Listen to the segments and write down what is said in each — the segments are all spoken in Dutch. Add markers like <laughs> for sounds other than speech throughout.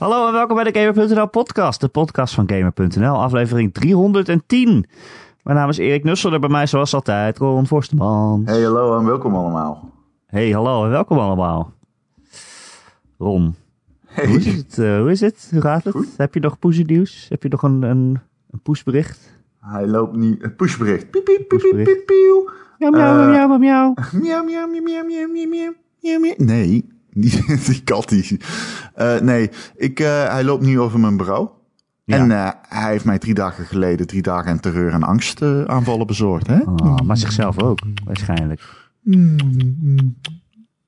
Hallo en welkom bij de Gamer.nl podcast, de podcast van Gamer.nl, aflevering 310. Mijn naam is Erik Nusselder, bij mij zoals altijd Ron Forstman. Hey, hallo en welkom allemaal. Hey, hallo en welkom allemaal. Ron, hey. hoe, is het, eh, hoe is het? Hoe gaat het? Goed. Heb je nog poesenieuws? Heb je nog een, een, een pushbericht? Hij loopt niet. Een pushbericht. Piep, Nee, die, <laughs> die kat die... Eh, nee, ik, eh, hij loopt nu over mijn bureau. Ja. En eh, hij heeft mij drie dagen geleden drie dagen aan terreur- en angstaanvallen bezorgd. Hè? Oh, maar zichzelf ook, waarschijnlijk.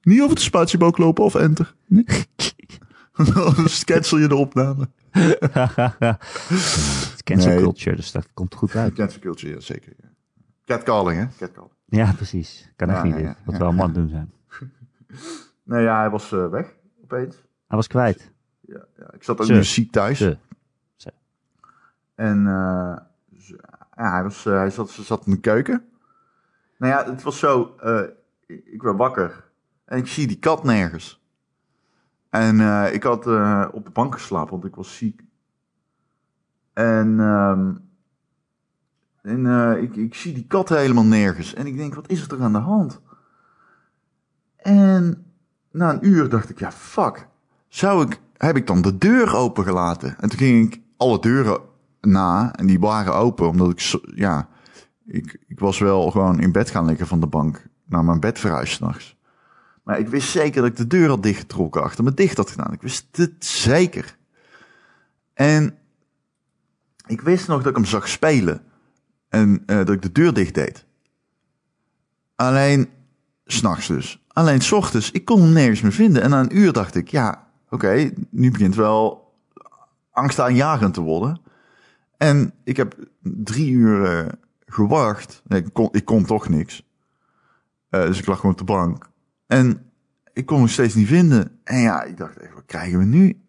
Niet over de spatiebook lopen of enter. Nee. Anders <laughs> cancel je de opname. <laughs> Het is cancel Nee. culture, dus dat komt goed uit. Cancel culture, ja, zeker. Catcalling, hè? Catcalling. Ja, precies. Kan echt Ja, niet ja, Wat we allemaal het doen zijn. Nee, ja, hij was eh, weg opeens. Hij was kwijt. Ja, ja. Ik zat ook Ze. nu ziek thuis. Ze. En eh, ja, hij, was, eh, hij zat, ze zat in de keuken. Nou ja, het was zo. ik werd wakker. En ik zie die kat nergens. En ik had op de bank geslapen, want ik was ziek. En, ehm, en eh, ik, ik zie die kat helemaal nergens. En ik denk, wat is er toch aan de hand? En na een uur dacht ik, ja, fuck. Zou ik, heb ik dan de deur opengelaten? En toen ging ik alle deuren na en die waren open, omdat ik, ja, ik, ik was wel gewoon in bed gaan liggen van de bank naar mijn bed verhuisd s'nachts. Maar ik wist zeker dat ik de deur had dichtgetrokken, achter me dicht had gedaan. Ik wist het zeker. En ik wist nog dat ik hem zag spelen en eh, dat ik de deur dicht deed. Alleen, s'nachts dus. Alleen s ochtends, ik kon hem nergens meer vinden. En na een uur dacht ik, ja, oké, nu begint wel angstaanjagend te worden. En ik heb drie uur eh, gewacht. Nee, ik, kon, ik kon toch niks. Eh, dus ik lag gewoon op de bank. En ik kon hem steeds niet vinden. En ja, ik dacht echt, wat krijgen we nu?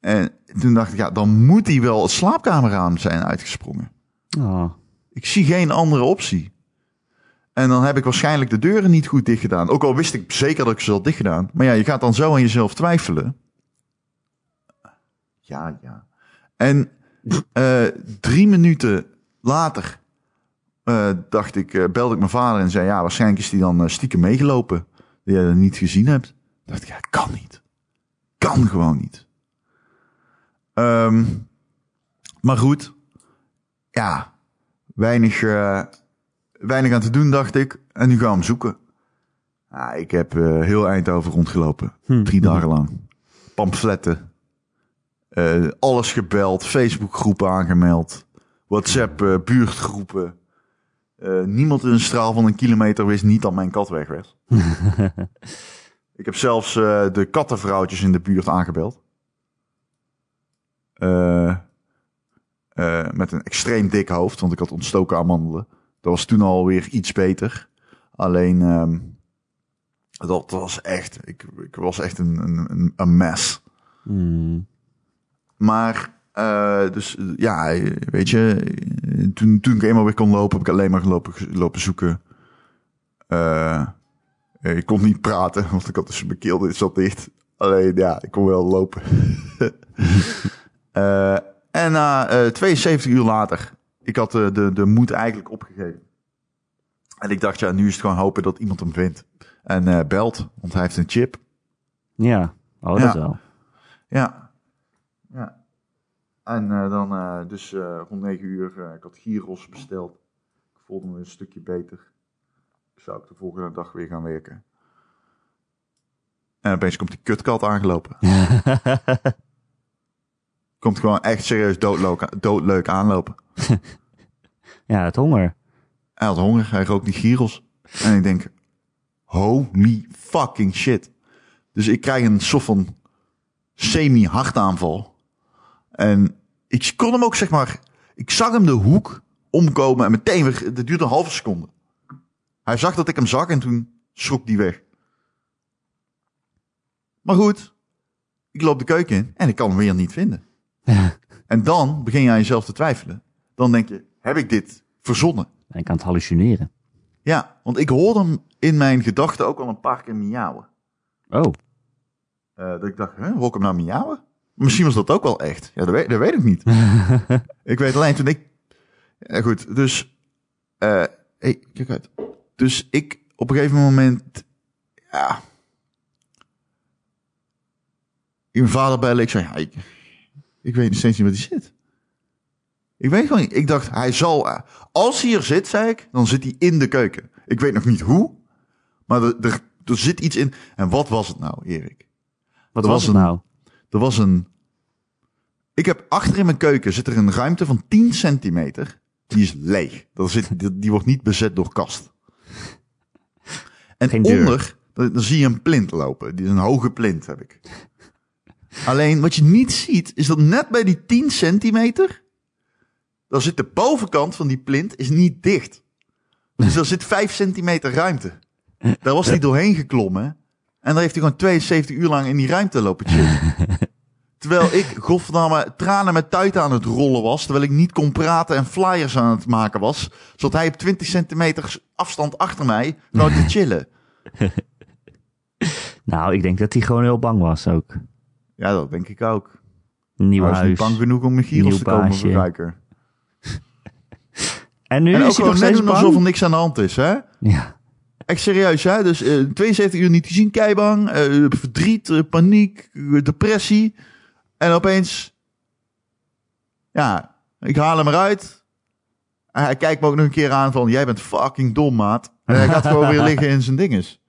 En toen dacht ik, ja, dan moet hij wel het slaapkamerraam zijn uitgesprongen. Oh. Ik zie geen andere optie. En dan heb ik waarschijnlijk de deuren niet goed dicht gedaan. Ook al wist ik zeker dat ik ze had dicht gedaan. Maar ja, je gaat dan zo aan jezelf twijfelen. Ja, ja. En eh, drie minuten later eh, dacht ik, eh, belde ik mijn vader en zei... Ja, waarschijnlijk is hij dan stiekem meegelopen. Die je niet gezien hebt. dacht ik, ja, kan niet. Kan gewoon niet. Ehm, maar goed. Ja, weinig, weinig aan te doen, dacht ik. En nu gaan we hem zoeken. Ik heb eh, heel Eindhoven rondgelopen. Hm. Drie dagen lang. Pamfletten. Eh, alles gebeld. Facebookgroepen aangemeld. WhatsApp eh, buurtgroepen. Niemand in een straal van een kilometer wist niet dat mijn kat weg was. <laughs> ik heb zelfs de kattenvrouwtjes in de buurt aangebeld. Met een extreem dik hoofd, want ik had ontstoken amandelen. Dat was toen alweer iets beter. Alleen, ehm, dat was echt, ik, ik was echt een, een, een- mess. Hmm. Maar, eh, dus ja, weet je, toen, toen ik eenmaal weer kon lopen, heb ik alleen maar gelopen, lopen zoeken. Eh, ik kon niet praten, want ik had dus mijn keel dit zat dicht. Alleen, ja, ik kon wel lopen. <laughs> Eh, en na eh 72 uur later, ik had de, de, de moed eigenlijk opgegeven. En ik dacht, ja, nu is het gewoon hopen dat iemand hem vindt. En eh, belt, want hij heeft een chip. Ja, oh, Ja. dat wel. Ja. Ja. En eh, dan, eh, dus eh, rond 9 uur, eh, ik had gyros besteld. Ik voelde me een stukje beter. Ik zou ook de volgende dag weer gaan werken. En opeens komt die kutkat aangelopen. <laughs> Komt gewoon echt serieus doodleuk, doodleuk aanlopen. <laughs> ja, het honger. Hij had honger, hij rook die gyros. En ik denk, holy fucking shit. Dus ik krijg een soort van semi-hartaanval. En ik kon hem ook, zeg maar, ik zag hem de hoek omkomen en meteen weer, het duurde een halve seconde. Hij zag dat ik hem zag en toen schrok die weg. Maar goed, ik loop de keuken in en ik kan hem weer niet vinden. En dan begin je aan jezelf te twijfelen. Dan denk je, heb ik dit verzonnen? Ik kan het hallucineren. Ja, want ik hoorde hem in mijn gedachten ook al een paar keer miauwen. Oh, Eh, dat ik dacht, hè, hoor ik hem nou miauwen? Misschien was dat ook wel echt. Ja, dat weet, dat weet ik niet. <laughs> ik weet alleen toen ik... Ja, goed, dus... eh hey, kijk uit. Dus ik op een gegeven moment... Ja... Ik mijn vader bellen. Ik zei, ja, ik, ik weet nog steeds niet waar hij zit. Ik weet gewoon niet. Ik dacht, hij zal... eh, Als hij hier zit, zei ik, dan zit hij in de keuken. Ik weet nog niet hoe. Maar er, er, er zit iets in. En wat was het nou, Erik? Wat was was het een- nou? Er was een. Ik heb achter in mijn keuken zit er een ruimte van 10 centimeter. Die is leeg. Dat zit, die, wordt niet bezet door kast. En onder, dan, dan zie je een plint lopen. Die is een hoge plint heb ik. Alleen wat je niet ziet, is dat net bij die 10 centimeter. Dan zit de bovenkant van die plint is niet dicht. Dus er zit 5 centimeter ruimte. Daar was hij doorheen geklommen. En daar heeft hij gewoon 72 uur lang in die ruimte lopen chillen. <laughs> Terwijl ik, godverdamme, tranen met tuit aan het rollen was. Terwijl ik niet kon praten en flyers aan het maken was. Zodat hij op 20 centimeter afstand achter mij nou te <laughs> chillen. Nou, ik denk dat hij gewoon heel bang was ook. Ja, dat denk ik ook. Nieuw Hij niet huis. bang genoeg om gyros nieuw te komen baasje. <laughs> En nu En is hij nog net doen bang? alsof er niks aan de hand is, hè? Ja. Echt serieus, hè? Dus eh 72 uur niet gezien, keibang. eh, verdriet, eh, paniek, eh, depressie. En opeens... Ja, ik haal hem eruit. En hij kijkt me ook nog een keer aan van... Jij bent fucking dom, maat. En hij gaat gewoon weer <laughs> liggen in zijn dinges.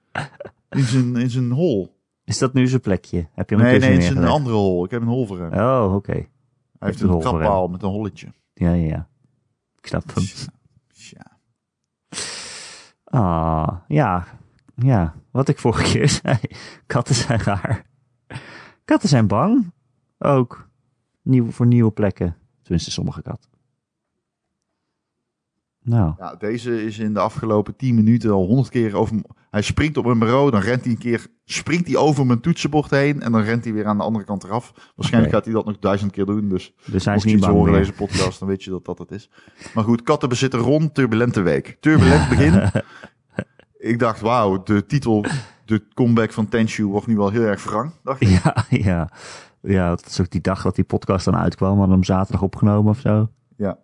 In zijn, in zijn hol. Is dat nu zijn plekje? Heb je hem Nee, een nee, in zijn neergelegd? andere hol. Ik heb een hol voor hem. Oh, oké. hij heeft een een trappaal met een holletje. Ja, ja, ja. Ik snap hem. Ja. Ah, ja. Ja, wat ik vorige keer <laughs> zei. Katten zijn raar. Katten zijn bang. Ook. Nieuw, voor nieuwe plekken. Tenminste, sommige katten. Nou, Ja, deze is in de afgelopen 10 minuten al 100 keer over. Hij springt op mijn bureau, dan rent hij een keer, springt hij over mijn toetsenbord heen en dan rent hij weer aan de andere kant eraf. Waarschijnlijk gaat hij dat nog duizend keer doen. Dus dus hij is niet bang horen meer. deze podcast, dan weet je dat dat het is. Maar goed, kattenbezitter Ron, turbulente week. Turbulent begin. <laughs> ik dacht, wauw, de titel, de comeback van Tenshu wordt nu wel heel erg wrang. Dacht ik. <laughs> Ja, ja. Ja, dat is ook die dag dat die podcast dan uitkwam. Hadden hem zaterdag opgenomen of zo. Ja,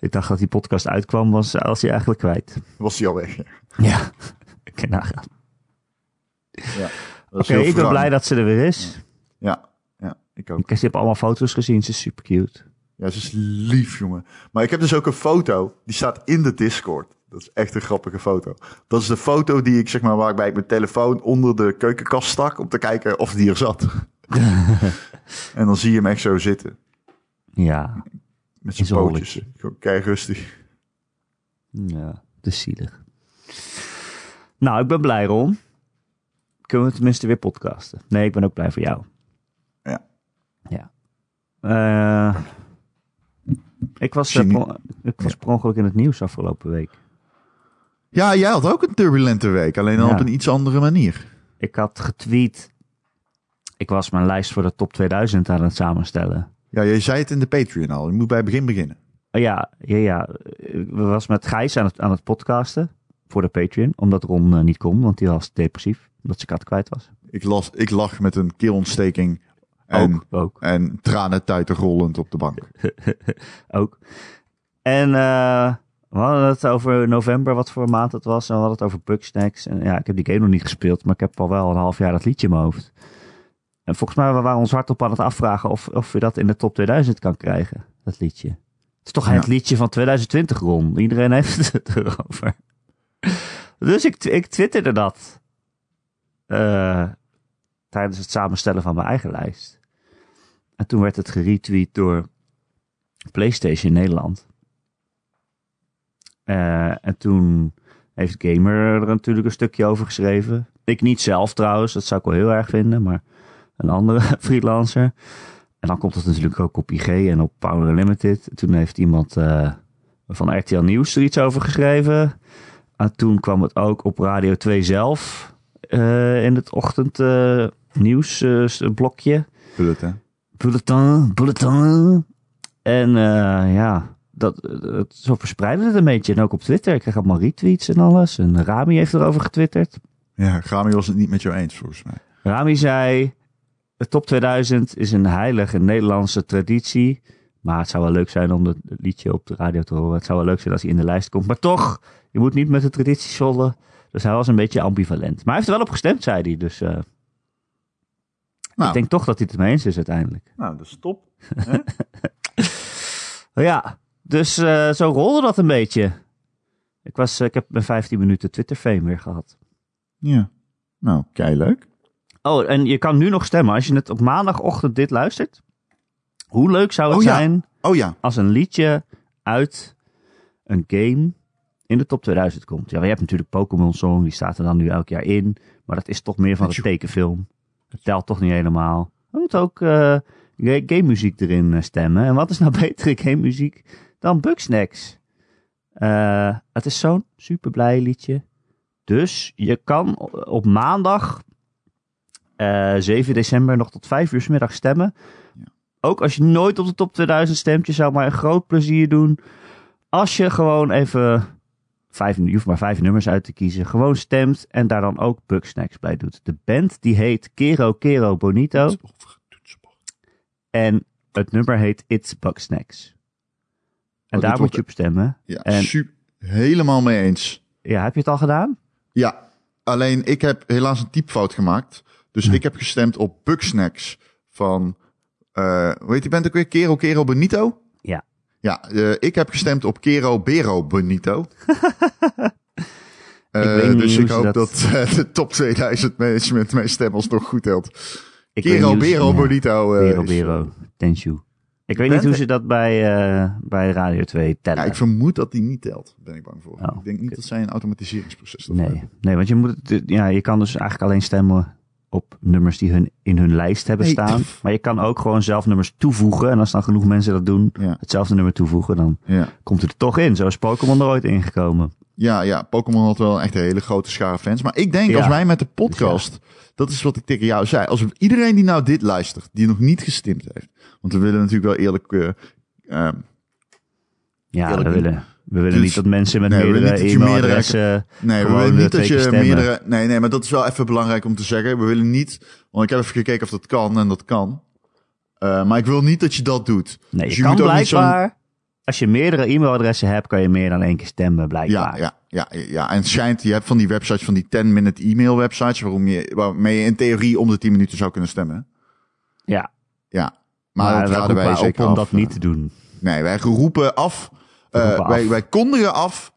Ik dacht dat die podcast uitkwam, was, was hij eigenlijk kwijt. was hij al weg. Ja, Ja, ik kan nagaan. Ja, Oké, heel ik ben blij dat ze er weer is. Ja, ja, ik ook. Ik heb allemaal foto's gezien, ze is super cute. Ja, ze is lief, jongen. Maar ik heb dus ook een foto, die staat in de Discord. Dat is echt een grappige foto. Dat is de foto die ik, zeg maar, waarbij ik mijn telefoon onder de keukenkast stak om te kijken of die er zat. <laughs> en dan zie je hem echt zo zitten. Ja, Met zijn pootjes. Kei rustig. ja, is zielig. Nou, ik ben blij, Ron. Kunnen we tenminste weer podcasten? Nee, ik ben ook blij voor jou. Ja. Ja. Eh, ik was, per- ik was per ongeluk in het nieuws afgelopen week. Ja, jij had ook een turbulente week. Alleen dan Ja. op een iets andere manier. Ik had getweet. Ik was mijn lijst voor de top 2000 aan het samenstellen. Ja, jij zei het in de Patreon al. Je moet bij het begin beginnen. Oh ja, ja, ja. Ik was met Gijs aan het, aan het podcasten voor de Patreon. Omdat Ron eh, niet kon, want die was depressief. Omdat zijn kat kwijt was. Ik, las, ik lag met een keelontsteking en, Ook, ook, en tranen tuiten rollend op de bank. <laughs> ook. En eh, we hadden het over november, wat voor maand het was. En we hadden het over Bugsnacks. En ja, ik heb die game nog niet gespeeld, maar ik heb al wel een half jaar dat liedje in mijn hoofd. En volgens mij waren we ons hardop aan het afvragen of, of je dat in de top 2000 kan krijgen, dat liedje. Het is toch Ja. het liedje van 2020, Ron. Iedereen <laughs> heeft het erover. Dus ik, ik twitterde dat. eh, tijdens het samenstellen van mijn eigen lijst. En toen werd het geretweet door PlayStation Nederland. Eh, en toen heeft Gamer er natuurlijk een stukje over geschreven. Ik niet zelf trouwens, dat zou ik wel heel erg vinden, maar een andere <laughs> freelancer. En dan komt het natuurlijk ook op IG en op Power Limited. Toen heeft iemand eh, van RTL Nieuws er iets over geschreven. En toen kwam het ook op Radio 2 zelf eh, in het ochtend eh, eh, blokje. Bulletin. Bulletin, bulletin. En ja, dat, dat, zo verspreidde het een beetje. En ook op Twitter. Ik kreeg allemaal retweets en alles. En Rami heeft erover getwitterd. Ja, Grami was het niet met jou eens, volgens mij. Rami zei... de top 2000 is een heilige Nederlandse traditie. Maar het zou wel leuk zijn om het liedje op de radio te horen. Het zou wel leuk zijn als hij in de lijst komt. Maar toch, je moet niet met de traditie zollen. Dus hij was een beetje ambivalent. Maar hij heeft er wel op gestemd, zei hij. Dus uh, Nou, ik denk toch dat hij het ermee eens is uiteindelijk. nou is top. <laughs> Ja, dus uh, zo rolde dat een beetje. Ik, was, uh, ik heb mijn 15 minuten Twitter-fame weer gehad. Ja. Nou, kei leuk. Oh, en je kan nu nog stemmen. Als je het op maandagochtend dit luistert. Hoe leuk zou het Oh ja. zijn Oh ja. als een liedje uit een game in de top 2000 komt? Ja, je hebt natuurlijk Pokémon Song, die staat er dan nu elk jaar in. Maar dat is toch meer van de Tjoe. tekenfilm. Dat telt toch niet helemaal. We moeten ook eh game muziek erin eh, stemmen. En wat is nou <laughs> betere game muziek dan Bugsnax? Eh het is zo'n super blij liedje. Dus je kan op maandag eh 7 december nog tot 5 uur 's middag stemmen. Ja. Ook als je nooit op de top 2000 stemt, je zou maar een groot plezier doen. Als je gewoon even, vijf, je hoeft maar vijf nummers uit te kiezen, gewoon stemt en daar dan ook Bugsnax bij doet. De band die heet Kero Kero Bonito en het nummer heet It's Bugsnax. En dit daar moet je op stemmen. Ja, En- super. Helemaal mee eens. Ja, heb je het al gedaan? Ja, alleen ik heb helaas een typfout gemaakt. Dus ik heb gestemd op Bugsnax van, eh hoe heet die band ook weer? Kero Kero Benito? Ja. Ja, eh, ik heb gestemd op Kero Bero Benito. <laughs> Eh, weet niet dus ik hoop dat, dat- de top 2000 management mijn stem alsnog goed telt. Ik Kero Bero. Bonito. eh, Bero Tenshu. Ik weet niet hoe ze dat bij, bij Radio 2 tellen. Ja, ik vermoed dat die niet telt. Ben ik bang voor. Oh, ik denk niet dat zij een automatiseringsproces Nee, hebben. nee, want je moet ja, je kan dus eigenlijk alleen stemmen op nummers die hun in hun lijst hebben Nee, staan. <laughs> Maar je kan ook gewoon zelf nummers toevoegen. En als dan genoeg mensen dat doen, Ja, hetzelfde nummer toevoegen, dan ja. komt het er toch in. Zo is Pokémon er ooit ingekomen. Ja, ja, Pokémon had wel echt een hele grote schare fans. Maar ik denk, Ja. als wij met de podcast, dat is wat ik tegen jou zei. Als iedereen die nou dit luistert, die nog niet gestemd heeft. Want we willen natuurlijk wel eerlijk... ehm, Ja, we willen, we willen Dus- niet dat mensen met nee, meerdere je e-mailadressen... nee, we willen niet dat je stemmen. meerdere... Nee, nee, maar dat is wel even belangrijk om te zeggen. We willen niet... Want ik heb even gekeken of dat kan en dat kan. Eh, maar ik wil niet dat je dat doet. Nee, Dus je, je kan moet blijkbaar... Als je meerdere e-mailadressen hebt, kan je meer dan één keer stemmen, blijkbaar. Ja, ja, ja, ja. En het schijnt, je hebt van die websites, van die 10-minute e-mail websites, waarom je, waarmee je in theorie om de 10 minuten zou kunnen stemmen. Ja, Ja. maar, Maar, dat raden wij zeker op om af. dat niet te doen. Nee, wij roepen af. Eh, wij, wij kondigen af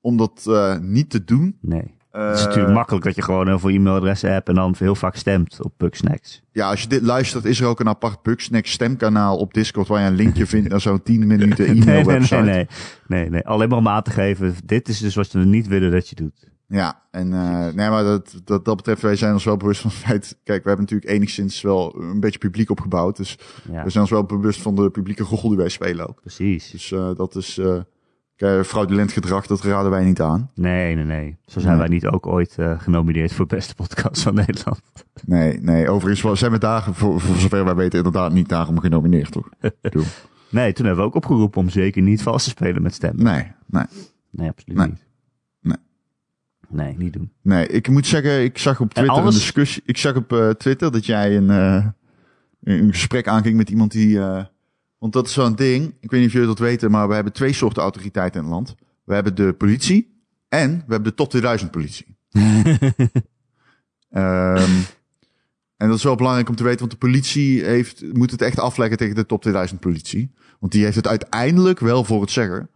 om dat eh, niet te doen. Nee. Eh, Het is natuurlijk makkelijk dat je gewoon heel veel e-mailadressen hebt en dan heel vaak stemt op Bugsnacks. Ja, als je dit luistert, is er ook een apart Bugsnack stemkanaal op Discord waar je een linkje vindt naar zo'n 10 minuten <laughs> e-mail Nee, nee, nee, nee, nee. Alleen maar om aan te geven, dit is dus wat we niet willen dat je doet. Ja, en eh, nee, maar dat, dat, dat betreft, wij zijn ons wel bewust van het feit. Kijk, we hebben natuurlijk enigszins wel een beetje publiek opgebouwd. Dus Ja, we zijn ons wel bewust van de publieke rol die wij spelen ook. precies. Dus eh, dat is eh kijk, fraudulent gedrag, dat raden wij niet aan. Nee, nee, nee. Zo zijn Nee. wij niet ook ooit genomineerd voor beste podcast van <laughs> Nederland. Nee, nee, overigens zijn we daar, voor, voor zover wij weten, inderdaad niet daarom genomineerd, toch? <laughs> Nee, toen hebben we ook opgeroepen om zeker niet vals te spelen met stemmen. Nee, nee, Nee, absoluut Nee. niet. Nee. Niet doen. nee. Ik moet zeggen, ik zag op Twitter een discussie. Ik zag op eh, Twitter dat jij een, eh, een gesprek aanging met iemand die. eh, want dat is zo'n ding. Ik weet niet of jullie dat weten, maar we hebben twee soorten autoriteiten in het land. We hebben de politie en we hebben de top 2000 politie. <laughs> Ehm, en dat is wel belangrijk om te weten, want de politie heeft, moet het echt afleggen tegen de top 2000 politie. Want die heeft het uiteindelijk wel voor het zeggen.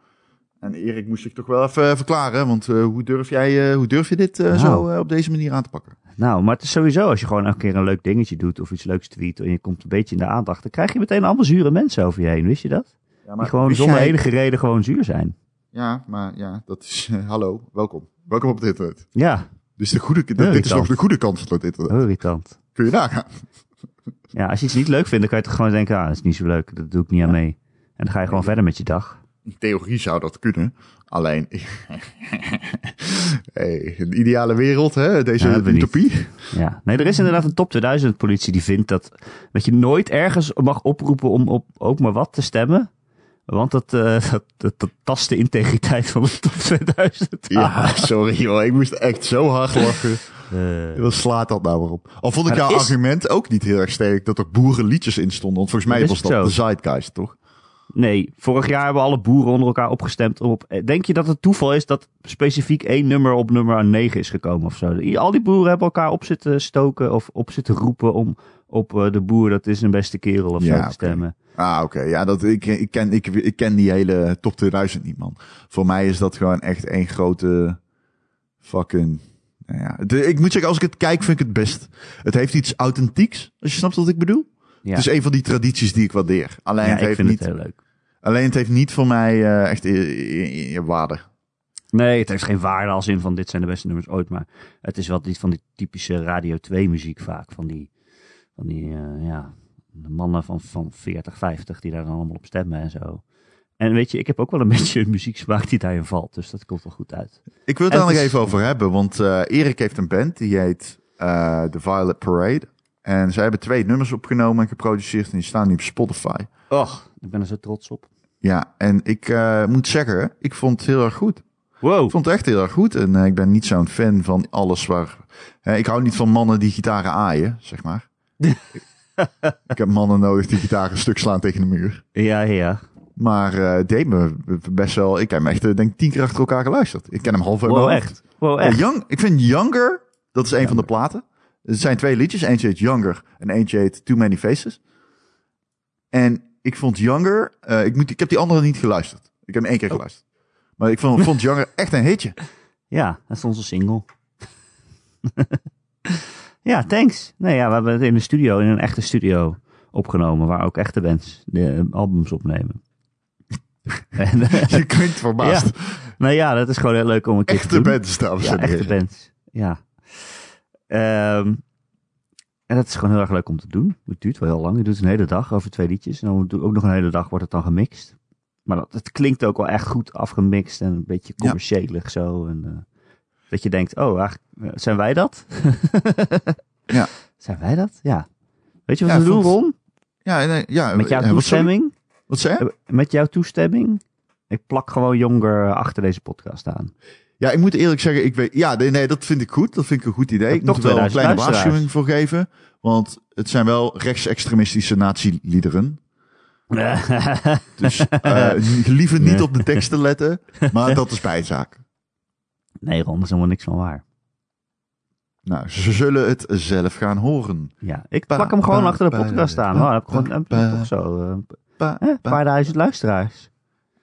En Erik moest zich toch wel even verklaren, want eh, hoe, durf jij, eh, hoe durf je dit eh, Nou. zo eh, op deze manier aan te pakken? Nou, maar het is sowieso, als je gewoon elke keer een leuk dingetje doet of iets leuks tweet en je komt een beetje in de aandacht, dan krijg je meteen allemaal zure mensen over je heen. Wist je dat? Ja, Die gewoon zonder enige reden gewoon zuur zijn. Ja, maar ja, dat is... eh, hallo, welkom. Welkom op het internet. Ja, Dus de goede, dit, dit is nog de goede kant van het internet. irritant. Kun je nagaan. Ja, als je iets niet leuk vindt, dan kan je toch gewoon denken, ah, dat is niet zo leuk, dat doe ik niet aan mee. En dan ga je gewoon verder met je dag. In theorie zou dat kunnen. Alleen, <laughs> hey, een ideale wereld, hè? Deze Ja, utopie. Ja. Nee, er is inderdaad een top 2000 politie die vindt dat, dat je nooit ergens mag oproepen om op ook maar wat te stemmen. Want dat, eh, <laughs> dat, dat, dat tast de integriteit van de top 2000 aan. Ja, sorry joh, ik moest echt zo hard lachen. Wat slaat dat nou weer op? Al vond ik jouw is- argument ook niet heel erg sterk dat er boerenliedjes in stonden. Want volgens mij was dat zo. de Zeitgeist, toch? Nee, vorig jaar hebben alle boeren onder elkaar opgestemd. Op, eh, denk je dat het toeval is dat specifiek één nummer op nummer 9 is gekomen of zo? Al die boeren hebben elkaar op zitten stoken of op zitten roepen om op eh, de boer, dat is een beste kerel of Ja, zo te stemmen. Ah, oké. Ja, dat, ik, ik, ken, ik, ik ken die hele top 2000 niet, man. Voor mij is dat gewoon echt één grote fucking... Nou ja, de- ik moet zeggen, als ik het kijk, vind ik het best. Het heeft iets authentieks, als je snapt wat ik bedoel. Ja, Het is een van die tradities die ik waardeer. Alleen, ja het, ik heeft vind niet, het heel leuk. alleen het heeft niet voor mij eh, echt eh, eh, waarde. Nee, het heeft geen waarde als in van dit zijn de beste nummers ooit. Maar het is wel die, van die typische Radio 2 muziek vaak. Van die, van die ja, de mannen van, van 40, 50 die daar dan allemaal op stemmen en zo. En weet je, ik heb ook wel een <laughs> beetje een muzieksmaak die daarin valt. Dus dat komt wel goed uit. Ik wil het daar nog is- even over hebben, want Erik heeft een band die heet eh The Violet Parade. En zij hebben twee nummers opgenomen en geproduceerd en die staan nu op Spotify. Och, ik ben er zo trots op. Ja, en ik eh, moet zeggen, ik vond het heel erg goed. Wow. Ik vond het echt heel erg goed. En eh, ik ben niet zo'n fan van alles waar... ik hou niet van mannen die gitaren aaien, zeg maar. <laughs> ik heb mannen nodig die gitaren stuk slaan tegen de muur. Ja, ja. Maar eh deed me best wel... Ik heb hem echt, denk ik, tien keer achter elkaar geluisterd. Ik ken hem half Wow, echt. Wow, echt. Young, ik vind Younger, dat is een van de platen. Er zijn twee liedjes. Eentje heet Younger en eentje heet Too Many Faces. En ik vond Younger, eh, ik, moet, ik heb die andere niet geluisterd. Ik heb hem één keer Oh. geluisterd. Maar ik vond, vond Younger echt een hitje. <laughs> Ja, dat is onze single. <laughs> ja, thanks. Nee, ja, we hebben het in een studio, in een echte studio opgenomen, waar ook echte bands de eh, albums opnemen. en, <laughs> Je klinkt verbaasd. nou ja, dat is gewoon heel leuk om een keer te doen. bands, dames Ja, echte bands. Ja. Ehm, en dat is gewoon heel erg leuk om te doen. Het duurt wel heel lang. Je doet een hele dag over twee liedjes. En dan ook nog een hele dag wordt het dan gemixt. Maar dat, het klinkt ook wel echt goed afgemixt en een beetje Ja. commerciëlig zo. En, eh, dat je denkt, oh, eigenlijk, eh, zijn wij dat? <laughs> Ja. Zijn wij dat? Ja. Weet je wat Ja, we doen, vond- Ron? Ja, nee, ja, Met jouw eh, toestemming? Wat zei je? Met jouw toestemming? Ik plak gewoon jonger achter deze podcast aan. Ja, ik moet eerlijk zeggen, ik weet, ja, nee, nee, dat vind ik goed. Dat vind ik een goed idee. Ik moet er wel een 2000 kleine waarschuwing voor geven. Want het zijn wel rechtsextremistische nazi-liederen. <laughs> Dus eh, liever niet Nee. op de teksten letten. Maar dat is bijzaak. nee, Ron, dat is helemaal niks van waar. Nou, ze zullen het zelf gaan horen. Ja, ik Pa, plak hem gewoon achter de podcast staan. Oh, dan heb ik gewoon pa. toch zo. eh, Pa, eh, een pa. paar duizend luisteraars.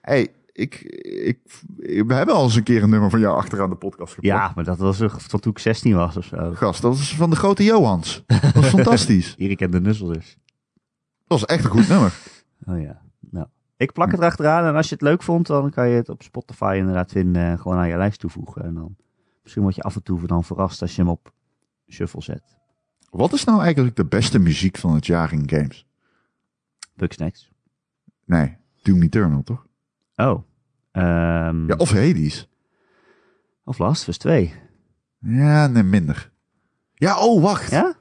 Hey, ik, ik, we hebben al eens een keer een nummer van jou achteraan de podcast geplakt. Ja, maar dat was er van toen ik 16 was of zo. Gast, dat is van de grote Johans. Dat was fantastisch. <laughs> Erik en de Nusselers. Dat was echt een goed nummer. <laughs> Oh ja. Nou, ik plak het erachteraan en als je het leuk vond, dan kan je het op Spotify inderdaad vinden en gewoon aan je lijst toevoegen. En dan misschien word je af en toe dan verrast als je hem op shuffle zet. Wat is nou eigenlijk de beste muziek van het jaar in games? Bugsnacks. Nee, Doom Eternal, toch? Oh. Ehm, Ja, of Hades. of Last of Us 2. Ja, nee, minder. Ja, oh, wacht. Ja?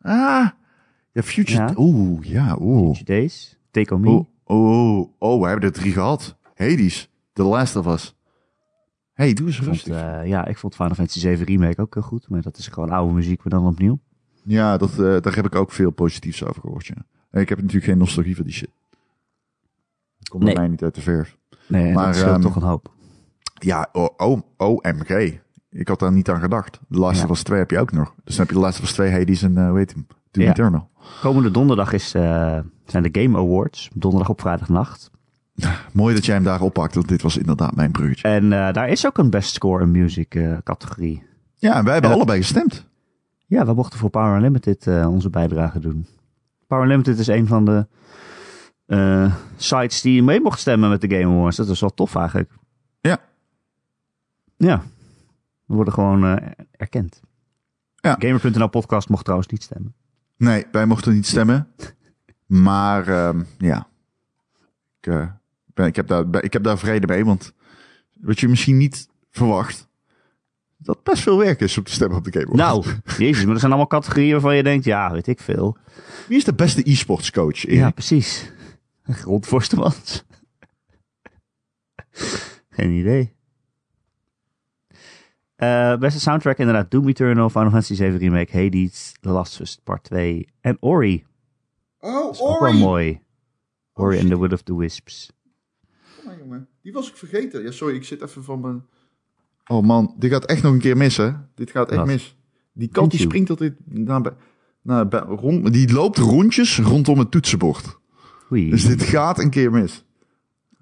Ah. Ja, Future... Ja. Oeh, ja, oeh. Future Days. Take On Me. Oh, oh, oh, we hebben er drie gehad. Hades, The Last of Us. hey, doe eens Ik vond, rustig. eh, ja, ik vond Final Fantasy 7 Remake ook heel goed. Maar dat is gewoon oude muziek, maar dan opnieuw. Ja, dat, eh, daar heb ik ook veel positiefs over gehoord, ja. Ik heb natuurlijk geen nostalgie voor die shit. Komt bij Nee. mij niet uit de verf. Nee, Maar, dat scheelt ehm, toch een hoop. Ja, OMG. Ik had daar niet aan gedacht. The Last Ja. of Us 2 heb je ook nog. Dus dan heb je The Last of Us 2, Hades en, heet hem? Doom Ja. Eternal. Komende donderdag is, eh, zijn de Game Awards. Donderdag op vrijdagnacht. <laughs> Mooi dat jij hem daar oppakt, want dit was inderdaad mijn bruggetje. En eh, daar is ook een Best Score in Music eh, categorie. Ja, en wij hebben En dat- allebei gestemd. Ja, we mochten voor Power Unlimited onze bijdrage doen. Power Unlimited is een van de eh, sites die mee mocht stemmen met de Game Awards. Dat is wel tof eigenlijk. Ja. Ja. We worden gewoon eh, erkend. Ja. Gamer.nl podcast mocht trouwens niet stemmen. Nee, wij mochten niet stemmen. Maar ehm, ja, ik, eh, ben, ik, heb daar, ik heb daar vrede mee. Want wat je misschien niet verwacht, dat best veel werk is om te stemmen op de Game Awards. Nou, jezus, maar er zijn allemaal categorieën waarvan je denkt, ja, weet ik veel. Wie is de beste e-sports coach? Ja, precies. Rond Eh, beste soundtrack inderdaad Doom Eternal, Final Fantasy 7 Remake, Hades, The Last of Us Part 2 en Ori. Oh, Dat is ook wel mooi. Ori and the Will of the Wisps. Kom maar, jongen. Die was ik vergeten. Ja, sorry, ik zit even van mijn... Oh man, dit gaat echt nog een keer mis, hè? Dit gaat echt Wat? mis. Die kat die springt altijd naar, naar, rond, die loopt rondjes rondom het toetsenbord. Oei. Dus dit gaat een keer mis.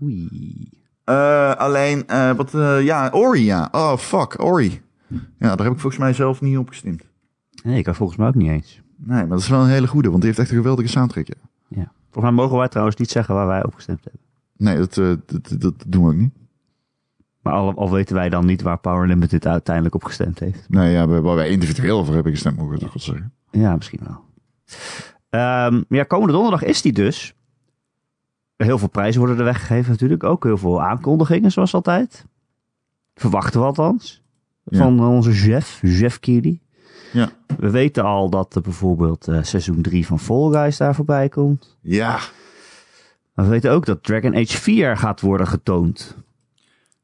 Oei. Eh, alleen, eh, wat, eh, ja, Ori, ja. Oh, fuck, Ori. Ja, daar heb ik volgens mij zelf niet op gestemd. Nee, ik had volgens mij ook niet eens. Nee, maar dat is wel een hele goede, want die heeft echt een geweldige soundtrack, ja. Ja. Volgens mij mogen wij trouwens niet zeggen waar wij op gestemd hebben. Nee, dat, dat, dat, dat doen we ook niet. Maar al, al weten wij dan niet waar Power Limited uiteindelijk op gestemd heeft. Nee, ja, waar wij individueel voor hebben gestemd, mogen we toch wel zeggen. Ja, misschien wel. Ehm, ja, komende donderdag is die dus. Heel veel prijzen worden er weggegeven natuurlijk. Ook heel veel aankondigingen, zoals altijd. Verwachten we althans. Ja. Van onze chef, Jeff Keighley. Ja. We weten al dat er bijvoorbeeld eh, seizoen 3 van Fall Guys daar voorbij komt. Ja, Maar we weten ook dat Dragon Age 4 gaat worden getoond.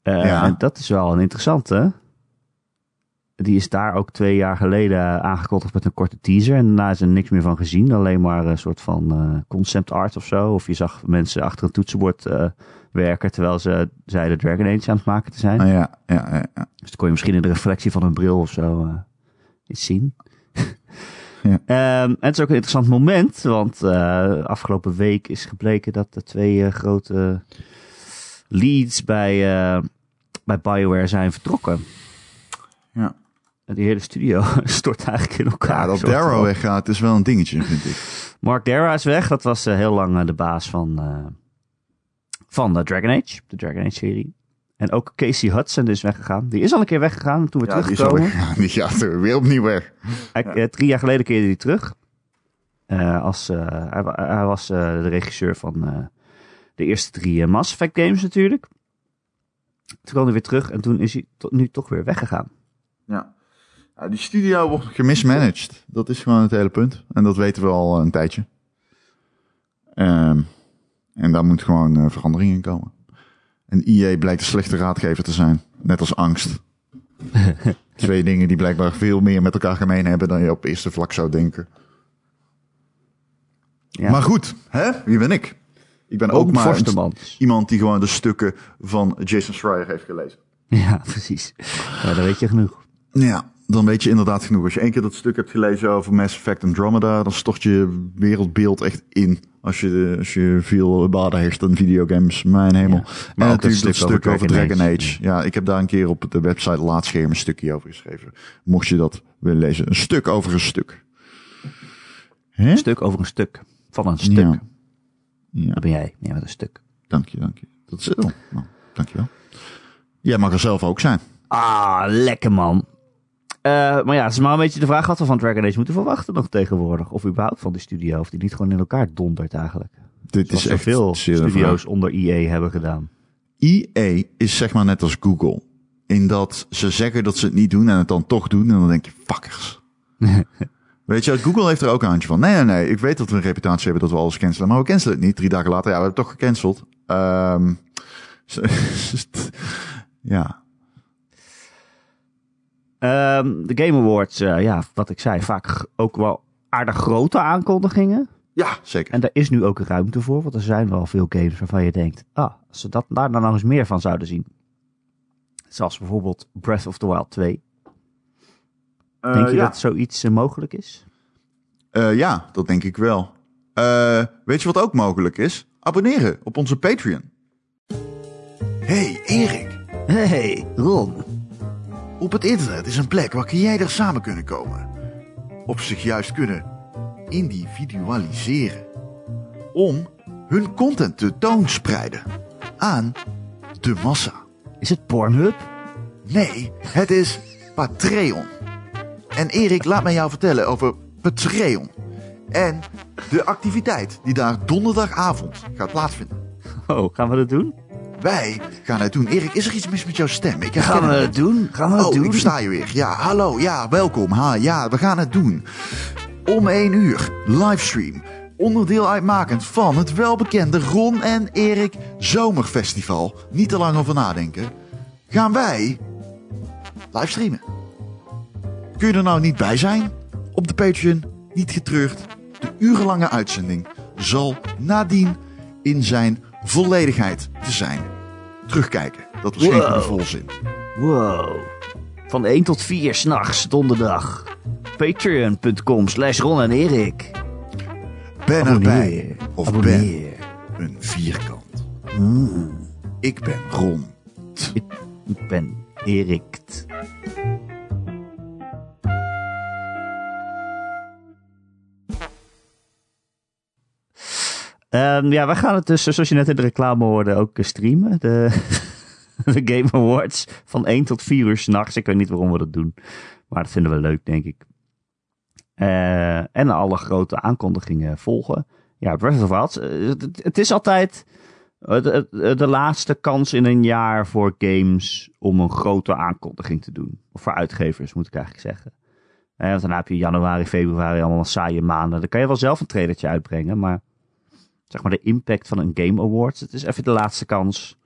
Eh, Ja. En dat is wel een interessante. Die is daar ook twee jaar geleden aangekondigd met een korte teaser. En daarna is er niks meer van gezien. Alleen maar een soort van eh, concept art of zo. Of je zag mensen achter een toetsenbord eh, werken terwijl ze zeiden Dragon Age aan het maken te zijn. ah, ja, ja, ja, ja. Dus dan kon je misschien in de reflectie van een bril of zo eh, iets zien. Ja. <laughs> Ehm, en het is ook een interessant moment, want eh, afgelopen week is gebleken dat de twee eh, grote leads bij, eh, bij BioWare zijn vertrokken. Die hele studio <laughs> stort eigenlijk in elkaar. Ja, dat Darrow weggaat is wel een dingetje, vind ik. Mark Darrow is weg. Dat was eh, heel lang eh, de baas van, eh, van de Dragon Age, de Dragon Age serie. En ook Casey Hudson is weggegaan. Die is al een keer weggegaan toen we Ja, die is <laughs> die gaat er weer opnieuw weg. Hij, drie jaar geleden keerde hij terug. Als, hij, wa- hij was de regisseur van de eerste drie Mass Effect games natuurlijk. Toen kwam hij weer terug en toen is hij tot nu toch weer weggegaan. Ja. Ja. Die studio wordt gemismanaged. Dat is gewoon het hele punt. En dat weten we al een tijdje. Ehm, en daar moet gewoon eh, verandering in komen. En EA blijkt een slechte raadgever te zijn. Net als angst. <laughs> Twee dingen die blijkbaar veel meer met elkaar gemeen hebben dan je op eerste vlak zou denken. Ja. Maar goed, hè? wie ben ik? Ik ben ook, ook maar een- iemand die gewoon de stukken van Jason Schreier heeft gelezen. Ja, precies. Ja, dan weet je genoeg. Ja, dan weet je inderdaad genoeg. Als je één keer dat stuk hebt gelezen over Mass Effect Andromeda, dan stort je wereldbeeld echt in. Als je, als je veel waarde hecht aan videogames, mijn hemel. Ja, maar en natuurlijk een dat stuk stuk over Dragon Dragon Age. Age. Ja, ik heb daar een keer op de website Laatscherm een stukje over geschreven. Mocht je dat willen lezen. Een stuk over een stuk. Hè? Een stuk over een stuk. Van een stuk. Ja. Ja, Dat ben jij. Ja, met een stuk. dank je, dank je. Dat is wel. Nou, dank je wel. Jij mag er zelf ook zijn. Ah, lekker man. Eh, maar ja, het is maar een beetje de vraag wat we van Dragon Age moeten verwachten nog tegenwoordig. Of überhaupt van die studio. Of die niet gewoon in elkaar dondert eigenlijk. Dit Zoals is echt veel de studio's vraag. onder EA hebben gedaan. EA is zeg maar net als Google. In dat ze zeggen dat ze het niet doen en het dan toch doen. En dan denk je, fuckers. <laughs> Weet je, Google heeft er ook een handje van. Nee, nee, nee. Ik weet dat we een reputatie hebben dat we alles cancelen. Maar we cancelen het niet. Drie dagen later, ja, we hebben het toch gecanceld. Ehm, <laughs> ja. Ehm, de Game Awards, eh, ja, wat ik zei, vaak ook wel aardig grote aankondigingen. Ja, zeker. En daar is nu ook ruimte voor, want er zijn wel veel games waarvan je denkt, ah, als ze dat, daar dan nog eens meer van zouden zien. Zoals bijvoorbeeld Breath of the Wild 2. Denk je ja. dat zoiets eh, mogelijk is? Eh, ja, dat denk ik wel. Eh, weet je wat ook mogelijk is? Abonneren op onze Patreon. Hey, Erik. Hey, Ron. Op het internet is een plek waar jij er samen kunnen komen. Of zich juist kunnen individualiseren. Om hun content te toonspreiden aan de massa. Is het Pornhub? Nee, het is Patreon. En Erik, laat mij jou vertellen over Patreon. En de activiteit die daar donderdagavond gaat plaatsvinden. Oh, gaan we dat doen? Wij gaan het doen. Erik, is er iets mis met jouw stem? Ik Gaan we het doen? Gaan we het Oh, doen? ik versta je weer. Ja, hallo. Ja, welkom. Ha, ja, we gaan het doen. Om 1 uur, livestream. Onderdeel uitmakend van het welbekende Ron en Erik Zomerfestival. Niet te lang over nadenken. Gaan wij livestreamen. Kun je er nou niet bij zijn? Op de Patreon, niet getreurd. De urenlange uitzending zal nadien in zijn volledigheid te zijn. Terugkijken, dat was geen goede volzin. Wow. Van 1 tot 4 s'nachts, donderdag. Patreon.com slash Ron en Erik. Ben erbij, of ben een vierkant. Mm, Ik ben Ron. ik ben Erik. Ehm, ja, wij gaan het dus, zoals je net in de reclame hoorde, ook eh, streamen. De, <laughs> de Game Awards van 1 tot 4 uur s'nachts. Ik weet niet waarom we dat doen. Maar dat vinden we leuk, denk ik. Eh, en alle grote aankondigingen volgen. Ja, Breath of Wild. eh, het, is altijd eh, de, laatste kans in een jaar voor games om een grote aankondiging te doen. Of voor uitgevers, moet ik eigenlijk zeggen. Eh, want dan heb je januari, februari allemaal saaie maanden. Dan kan je wel zelf een trailertje uitbrengen, maar zeg maar de impact van een Game Awards, het is even de laatste kans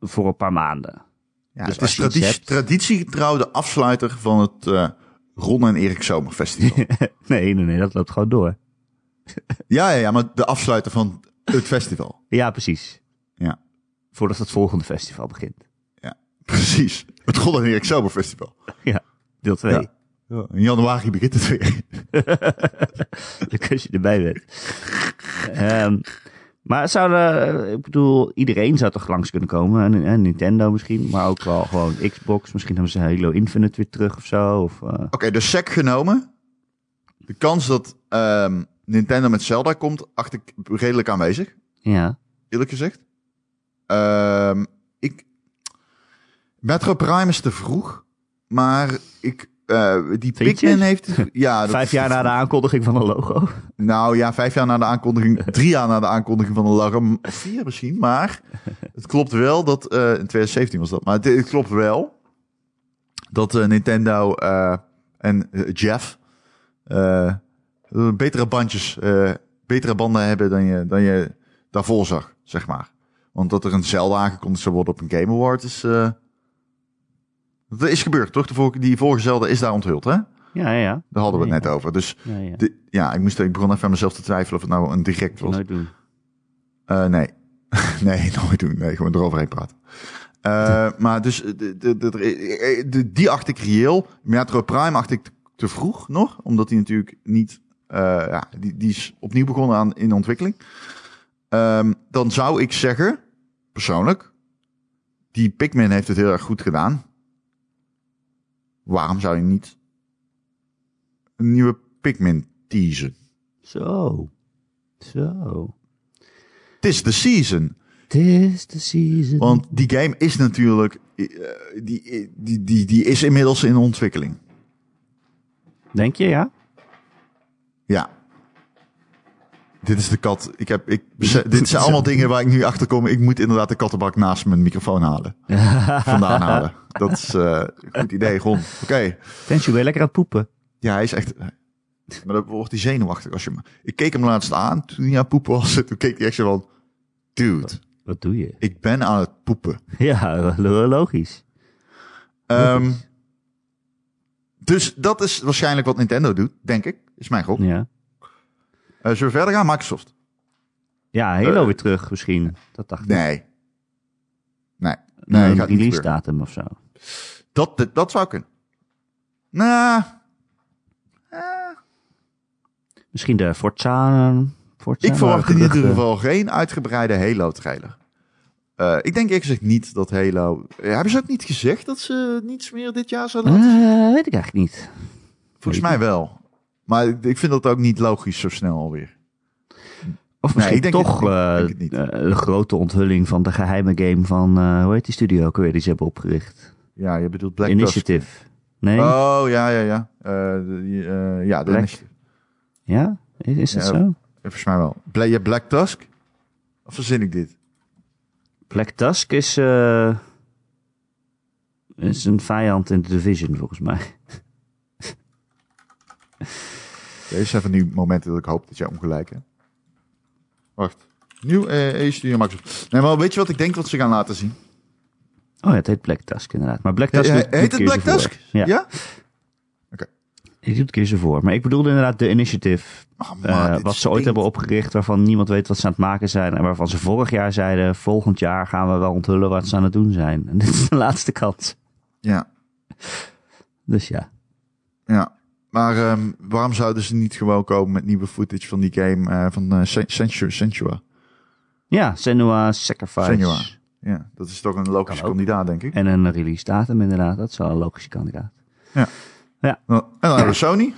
voor een paar maanden. Ja, Dus het is traditie, hebt- traditiegetrouw de afsluiter van het eh, Ron en Erik Zomerfestival. <laughs> nee, nee, nee, dat loopt gewoon door. ja, ja, ja, maar de afsluiter van het festival. Ja, precies. Ja, Voordat het volgende festival begint. ja precies. Het Ron en Erik Zomerfestival. Ja, deel 2. Ja. Ja, in januari begint het weer. <laughs> als je erbij bent. Ehm, maar zouden, ik bedoel, iedereen zou toch langs kunnen komen. En, en Nintendo misschien, maar ook wel gewoon Xbox. Misschien hebben ze Halo Infinite weer terug of zo. Of, eh, Oké, dus sec genomen. De kans dat ehm, Nintendo met Zelda komt, acht ik redelijk aanwezig. ja, Eerlijk gezegd. Ehm, ik... Metro Prime is te vroeg. Maar ik... eh, die? Pikmin heeft... <laughs> Ja, dat- vijf jaar na de aankondiging van een logo. Nou ja, vijf jaar na de aankondiging, <laughs> drie jaar na de aankondiging van de logo, vier misschien. Maar <laughs> het klopt wel dat, eh, in 2017 was dat, maar het, het klopt wel dat eh, Nintendo en Jeff betere bandjes, betere banden hebben dan je, dan je daarvoor zag, zeg maar. Want dat er een Zelda aangekondigd zou worden op een Game Award is... eh, dat is gebeurd, toch? De vorige, die vorige Zelda is daar onthuld, hè? Ja, ja, ja. Daar hadden we het net over. Dus Ja, ja. de- ja, ik, moest, ik begon even aan mezelf te twijfelen of het nou een direct was. Nooit doen. Eh, nee. <laughs> nee, nooit doen. Nee, gewoon eroverheen praten. Eh, maar dus de, de, de, de- die acht ik reëel. Metro Prime acht ik te, te vroeg nog. Omdat die natuurlijk niet... eh, ja, die, die is opnieuw begonnen aan, in ontwikkeling. Ehm, dan zou ik zeggen, persoonlijk... Die Pikmin heeft het heel erg goed gedaan. Waarom zou je niet een nieuwe Pikmin teasen? Zo. Zo. Het is de season. Tis the season. Want die game is natuurlijk, eh, die, die, die, die is inmiddels in ontwikkeling. Denk je, ja? Ja. Dit is de kat. Ik heb, ik, <laughs> dit zijn allemaal dingen waar ik nu achter kom. Ik moet inderdaad de kattenbak naast mijn microfoon halen. <laughs> Vandaan halen. Dat is eh, een goed idee, Ron. Oké. Tensje, ben je lekker aan het poepen? Ja, hij is echt... Maar dan wordt hij zenuwachtig als je hem... Ik keek hem laatst aan toen hij aan het poepen was. <laughs> Toen keek hij echt zo van... Dude, Wat doe je? ik ben aan het poepen. Ja, lo- logisch. Ehm, dus dat is waarschijnlijk wat Nintendo doet, denk ik. Is mijn gok. Ja. Eh, zullen we verder gaan? Microsoft? Ja, Halo Eh, weer terug misschien. Dat dacht ik. Nee. Nee. Nee, een release datum of zo. Dat, dat, dat zou kunnen. Nou, Misschien de Forza. eh, Forza ik verwacht in ieder geval geen uitgebreide Halo-trailer. Eh, ik denk eerlijk gezegd niet dat Halo... Eh, hebben ze ook niet gezegd dat ze niets meer dit jaar zouden laten? Eh, weet ik eigenlijk niet. Volgens mij wel. Maar ik- vind dat ook niet logisch zo snel alweer. Of misschien toch het- ik eh, het eh, de grote onthulling van de geheime game van, eh, hoe heet die studio ook weer die ze hebben opgericht? Ja, je bedoelt Black. Initiative. Nee? Oh, ja, ja, ja. Eh, ja, Black-. Ja? Is, is dat Ja. zo? Volgens mij wel. Bla je Black Tusk? Of verzin ik dit? Black Tusk is, is een vijand in de Division, volgens mij. <laughs> Deze zijn van die momenten dat ik hoop dat jij ongelijk hebt. Wacht. Nieuw eh E-studio Microsoft. Nee, maar weet je wat ik denk wat ze gaan laten zien? Oh ja, het heet Black Tusk inderdaad. Maar Black Ja, Tusk ja, doet- doet heet het Black. Tusk? Ja, Ja? die doet Gears of War. Maar ik bedoelde inderdaad de Initiative. Oh, man, eh, wat ze ooit stinkt. hebben opgericht, waarvan niemand weet wat ze aan het maken zijn. En waarvan ze vorig jaar zeiden, volgend jaar gaan we wel onthullen wat ze aan het doen zijn. <laughs> En dit is de laatste kans. Ja, Dus ja. ja. Maar ehm, waarom zouden ze niet gewoon komen met nieuwe footage van die game eh, van Sensu- Senua? Ja, Senua Sacrifice. Senua. Ja, dat is toch een logische kandidaat, denk ik. En een release datum inderdaad. Dat is wel een logische kandidaat. En dan hebben we Sony.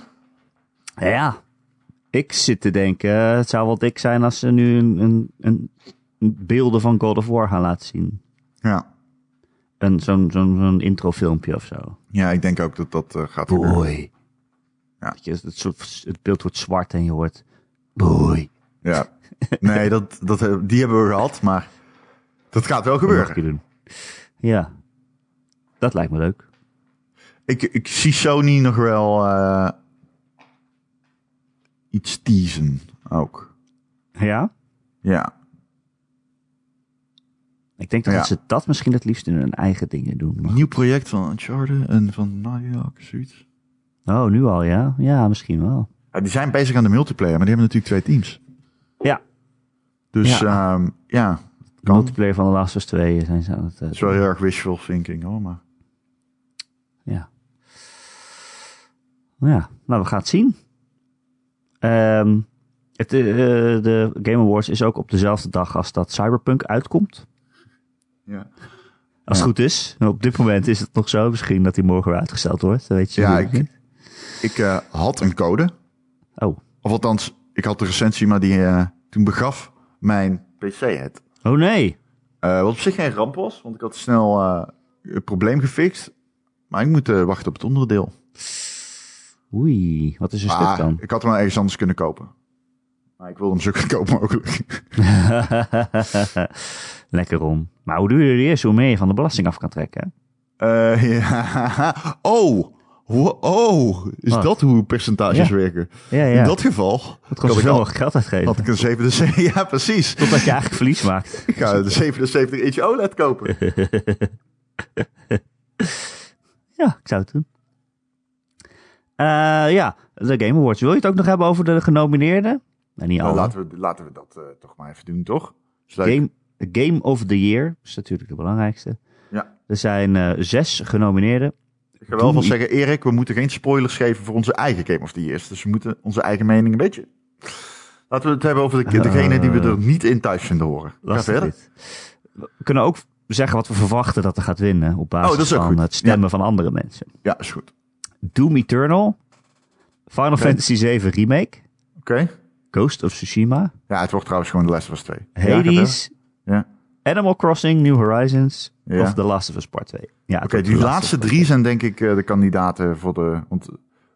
Ja, ik zit te denken, het zou wel dik zijn als ze nu een, een, een, beelden van God of War gaan laten zien. Ja. Een, zo'n, zo'n, zo'n introfilmpje of zo. ja, ik denk ook dat dat eh, gaat. Boy. Ja. Dat je, het, soort, het beeld wordt zwart en je hoort boy. Ja. Nee, dat, dat, die hebben we gehad, maar dat gaat wel gebeuren. Keer doen. Ja, dat lijkt me leuk. Ik, ik zie Sony nog wel eh, iets teasen ook. Ja, Ja. ik denk dat Ja. ze dat misschien het liefst in hun eigen dingen doen. Nieuw project van Uncharted en van Dog, zoiets. Oh, nu al ja? Ja, misschien wel. Ja, die zijn bezig aan de multiplayer, maar die hebben natuurlijk twee teams. Ja, Dus Ja. ja, ja kan. multiplayer van de Last of Us 2 zijn ze aan het... is wel heel erg wishful thinking hoor, maar... Ja. Ja, nou, we gaan het zien. Ehm, het, eh, de Game Awards is ook op dezelfde dag als dat Cyberpunk uitkomt. Ja, Als Ja. het goed is. Op dit moment is het nog zo. Misschien dat die morgen weer uitgesteld wordt. Dat weet je Ja, ik- niet. Ik eh, had een code. Oh. Of althans, ik had de recensie, maar die eh, toen begaf mijn PC het. oh nee. Eh, wat op zich geen ramp was, want ik had snel het probleem gefixt. Maar ik moet wachten op het onderdeel. Oei, wat is er Ah, stuk dan? ik had hem wel ergens anders kunnen kopen. Maar ik wilde hem zo goedkoop mogelijk. <laughs> Lekker om. Maar hoe duurder die is, hoe meer je van de belasting af kan trekken. Eh, <laughs> ja. Oh, oh, is dat hoe percentages Ja. werken? Ja, ja. In dat geval dat kost ik, mogelijk geld uitgeven. had ik een 77. <laughs> Ja, precies. Totdat je eigenlijk verlies maakt. <laughs> Ik ga de 77 inch OLED kopen. <laughs> Ja, ik zou het doen. Eh, ja, de Game Awards. Wil je het ook nog hebben over de genomineerden? Nee, niet Nou, alle. laten, we, laten we dat eh, toch maar even doen, toch? Game, Game of the Year is natuurlijk de belangrijkste. Ja. Er zijn eh, zes genomineerden. Ik ga wel van zeggen, Erik, we moeten geen spoilers geven voor onze eigen Game of the Years. Dus we moeten onze eigen mening een beetje... Laten we het hebben over de, degene die we er niet in thuis vinden horen. Ga Lastig verder. We kunnen ook zeggen wat we verwachten dat er gaat winnen. Op basis Oh, dat is ook van het stemmen van andere mensen. Ja, is goed. Doom Eternal. Final Fantasy 7 Remake. Oké. Ghost of Tsushima. Ja, het wordt trouwens gewoon de Last of Us 2. Ja, ga verder. Hades. Ja. Animal Crossing New Horizons. Ja. Of The Last of Us Part 2. Ja, Oké, die Last laatste drie zijn denk ik eh, de kandidaten voor de... Want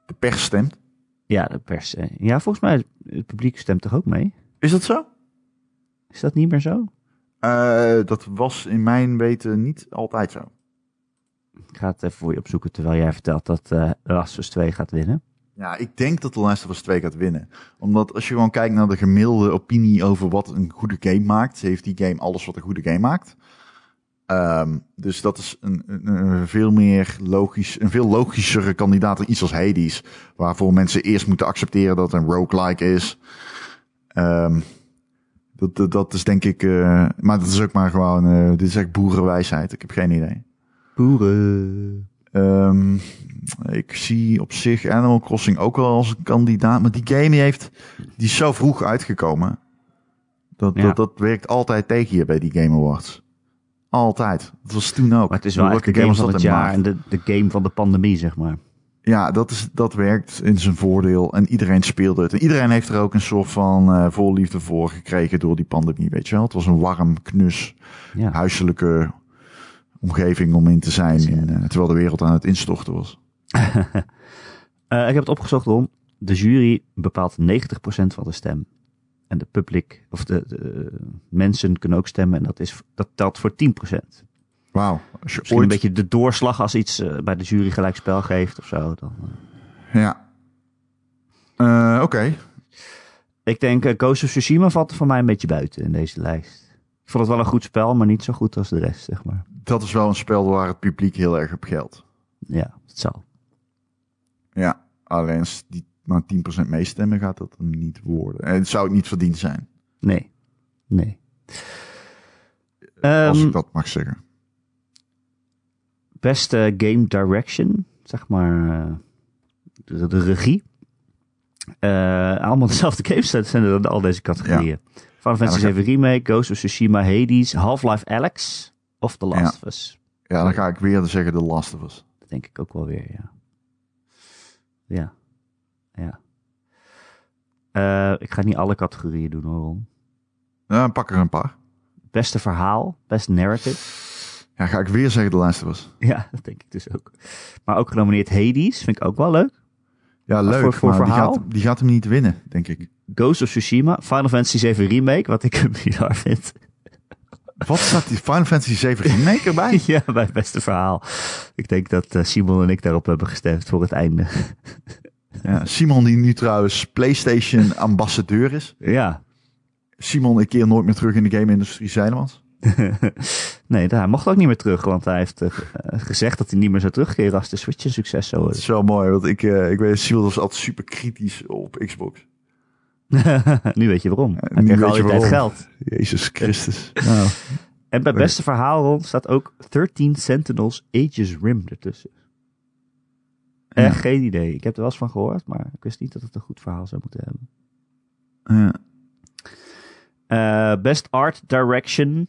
de pers stemt. Ja, de pers. eh, Ja, volgens mij het publiek stemt toch ook mee? Is dat zo? Is dat niet meer zo? Eh, dat was in mijn weten niet altijd zo. Ik ga het even voor je opzoeken terwijl jij vertelt dat The Last of Us 2 gaat winnen. Ja, ik denk dat The Last of Us 2 gaat winnen. Omdat als je gewoon kijkt naar de gemiddelde opinie over wat een goede game maakt, heeft die game alles wat een goede game maakt. Ehm, dus dat is een, een, een veel meer logisch, een veel logischere kandidaat dan iets als Hades, waarvoor mensen eerst moeten accepteren dat het een roguelike is. Ehm, dat, dat, is denk ik, eh, maar dat is ook maar gewoon, eh, dit is echt boerenwijsheid. Ik heb geen idee. Boeren. Ehm, ik zie op zich Animal Crossing ook wel als een kandidaat. Maar die game heeft, die is zo vroeg uitgekomen. Dat, Ja. dat, dat werkt altijd tegen je bij die Game Awards. Altijd. Dat was toen ook. Maar het is wel echt de game van het jaar en de, de game van de pandemie, zeg maar. Ja, dat, is, dat werkt in zijn voordeel. En iedereen speelde het. En iedereen heeft er ook een soort van eh voorliefde voor gekregen door die pandemie, weet je wel. Het was een warm, knus, Ja. huiselijke omgeving om in te zijn. in, eh, terwijl de wereld aan het instorten was. <laughs> Eh, ik heb het opgezocht om. De jury bepaalt 90% van de stem. En de publiek, of de, de mensen kunnen ook stemmen. En dat, is, dat telt voor 10%. Misschien Wauw. Als je een ooit... beetje de doorslag als iets eh, bij de jury gelijk spel geeft of zo. Dan, eh. Ja. Eh, Oké. Ik denk, uh, Ghost of Tsushima valt er voor mij een beetje buiten in deze lijst. Ik vond het wel een goed spel, maar niet zo goed als de rest, zeg maar. Dat is wel een spel waar het publiek heel erg op geldt. Ja, het zal. Ja, alleen als die maar 10% meestemmen gaat dat niet worden. En het zou het niet verdiend zijn, Nee. Nee. als Ehm, ik dat mag zeggen. beste game direction, zeg maar eh, de, de regie. Eh, allemaal <laughs> dezelfde games zijn er in al deze categorieën. Final Fantasy dan 7 Remake, Ghost of Tsushima, Hades, Half-Life Alex of The Last Ja. of Us. Ja, dan ga ik weer zeggen The Last of Us. Dat denk ik ook wel weer, ja. Ja. Ja. Eh, ik ga niet alle categorieën doen hoor. Ja, pak er een paar. Beste verhaal, best narrative. Ja, ga ik weer zeggen The Last of Us. Ja, dat denk ik dus ook. Maar ook genomineerd Hades, vind ik ook wel leuk. Ja, leuk. voor- voor maar die verhaal? gaat, die gaat hem niet winnen, denk ik. Ghost of Tsushima, Final Fantasy 7 Remake, wat ik hem <laughs> bizar vind. Wat staat die Final Fantasy 7 remake erbij? ja, bij het beste verhaal. Ik denk dat eh, Simon en ik daarop hebben gestemd voor het einde. <laughs> Ja, Simon die nu trouwens PlayStation ambassadeur is. ja. Simon, ik keer nooit meer terug in de game-industrie, Zeilemans. <laughs> nee, hij mocht ook niet meer terug, want hij heeft eh, gezegd dat hij niet meer zou terugkeren als de Switch een succes zou worden. is wel mooi, want ik, eh, ik weet, Simon was altijd super kritisch op Xbox. <laughs> nu weet je waarom. Hij nu weet je waarom. geld. Jezus Christus. <laughs> Nou. En bij beste verhaal rond staat ook 13 Sentinels Aegis Rim ertussen. Echt Ja. geen idee. Ik heb er wel eens van gehoord, maar ik wist niet dat het een goed verhaal zou moeten hebben. Ja. Eh, best Art Direction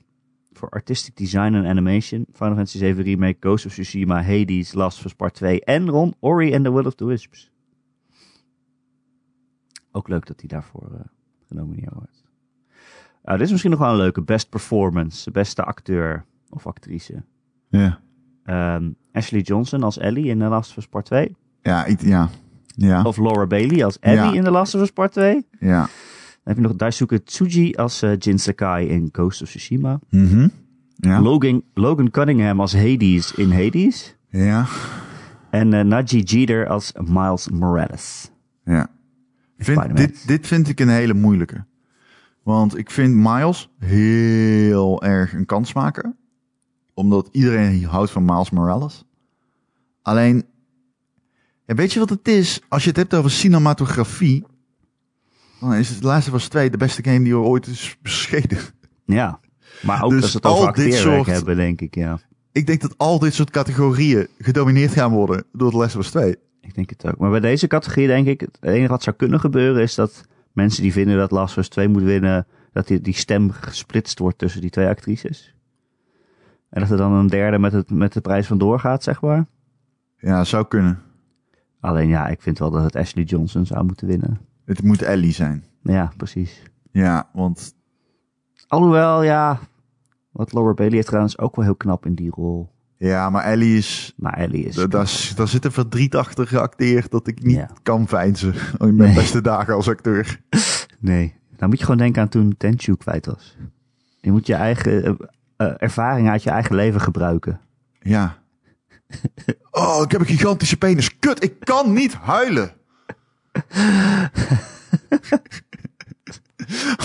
voor Artistic Design en Animation. Final Fantasy 7 Remake, Ghost of Tsushima, Hades, Last of Us Part 2 en Ron, Ori and the Will of the Wisps. Ook leuk dat hij daarvoor eh, genomineerd wordt. Nou, dit is misschien nog wel een leuke. Best Performance, beste acteur of actrice. Ja. Ehm, Ashley Johnson als Ellie in The Last of Us Part 2. Ja, ik- ja. Ja. Of Laura Bailey als Ellie Ja. in The Last of Us Part 2. Dan Ja. heb je nog Daisuke Tsuji als eh, Jin Sakai in Ghost of Tsushima. Mhm. Ja. Logan, Logan Cunningham als Hades in Hades. Ja. En eh Najee Jeter als Miles Morales. Ja. Vind, dit, dit vind ik een hele moeilijke. Want ik vind Miles heel erg een kans maken. Omdat iedereen houdt van Miles Morales. Alleen, ja, weet je wat het is? Als je het hebt over cinematografie, dan is het Last of Us 2 de beste game die er ooit is beschenen. Ja, maar ook Dus als we het over al dit soort- hebben, denk ik, ja. Ik denk dat al dit soort categorieën gedomineerd gaan worden door The Last of Us 2. Ik denk het ook. Maar bij deze categorie denk ik, het enige wat zou kunnen gebeuren is dat mensen die vinden dat Last of Us 2 moet winnen, dat die, die stem gesplitst wordt tussen die twee actrices. En dat er dan een derde met, het, met de prijs vandoor gaat, zeg maar. Ja, zou kunnen. Alleen ja, ik vind wel dat het Ashley Johnson zou moeten winnen. Het moet Ellie zijn. Ja, precies. Ja, want Alhoewel, ja, wat Laura Bailey heeft gedaan is ook wel heel knap in die rol. Ja, maar Ellie is Maar Ellie is... Da- Daar, zit een verdriet achter geacteerd dat ik niet Ja. kan veinzen in mijn Nee. beste dagen als acteur. Nee, dan moet je gewoon denken aan toen Tenchu kwijt was. Je moet je eigen eh, ervaring uit je eigen leven gebruiken. Ja. <laughs> Oh, ik heb een gigantische penis. Kut, ik kan niet huilen. <laughs>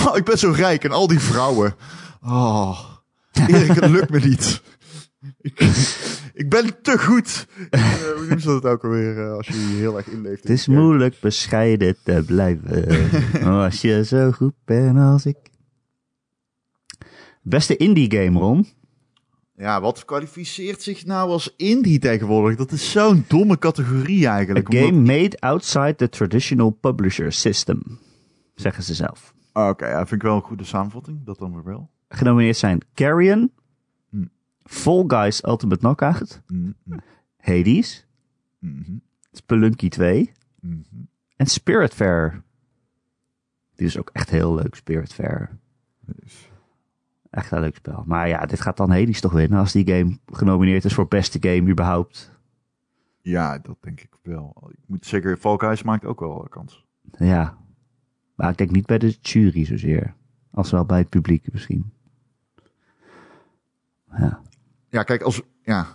Oh, ik ben zo rijk en al die vrouwen. Oh, Erik, het lukt me niet. Ik, <laughs> ik ben te goed. Eh, hoe noemen ze dat ook alweer eh, als je je heel erg inleeft? in Het is moeilijk bescheiden te blijven. <laughs> als je zo goed bent als ik. Beste indie game, Ron. Ja, wat kwalificeert zich nou als indie tegenwoordig? Dat is zo'n domme categorie A eigenlijk. game omdat- made outside the traditional publisher system. Zeggen ze zelf. Ah, Oké, ja, vind ik wel een goede samenvatting. Dat dan weer wel. Genomineerd zijn Carrion. Fall Guys Ultimate Knockout, Mm, mm, Hades, mhm, Spelunky 2 mhm. en Spiritfarer. Die is ook echt heel leuk, Spiritfarer. Dus, Echt een leuk spel. Maar ja, dit gaat dan Hades toch winnen als die game genomineerd is voor beste game überhaupt. Ja, dat denk ik wel. Ik moet zeggen, Fall Guys maakt ook wel een kans. Ja. Maar ik denk niet bij de jury zozeer. Als wel bij het publiek misschien. Ja. Ja, kijk, als... Ja.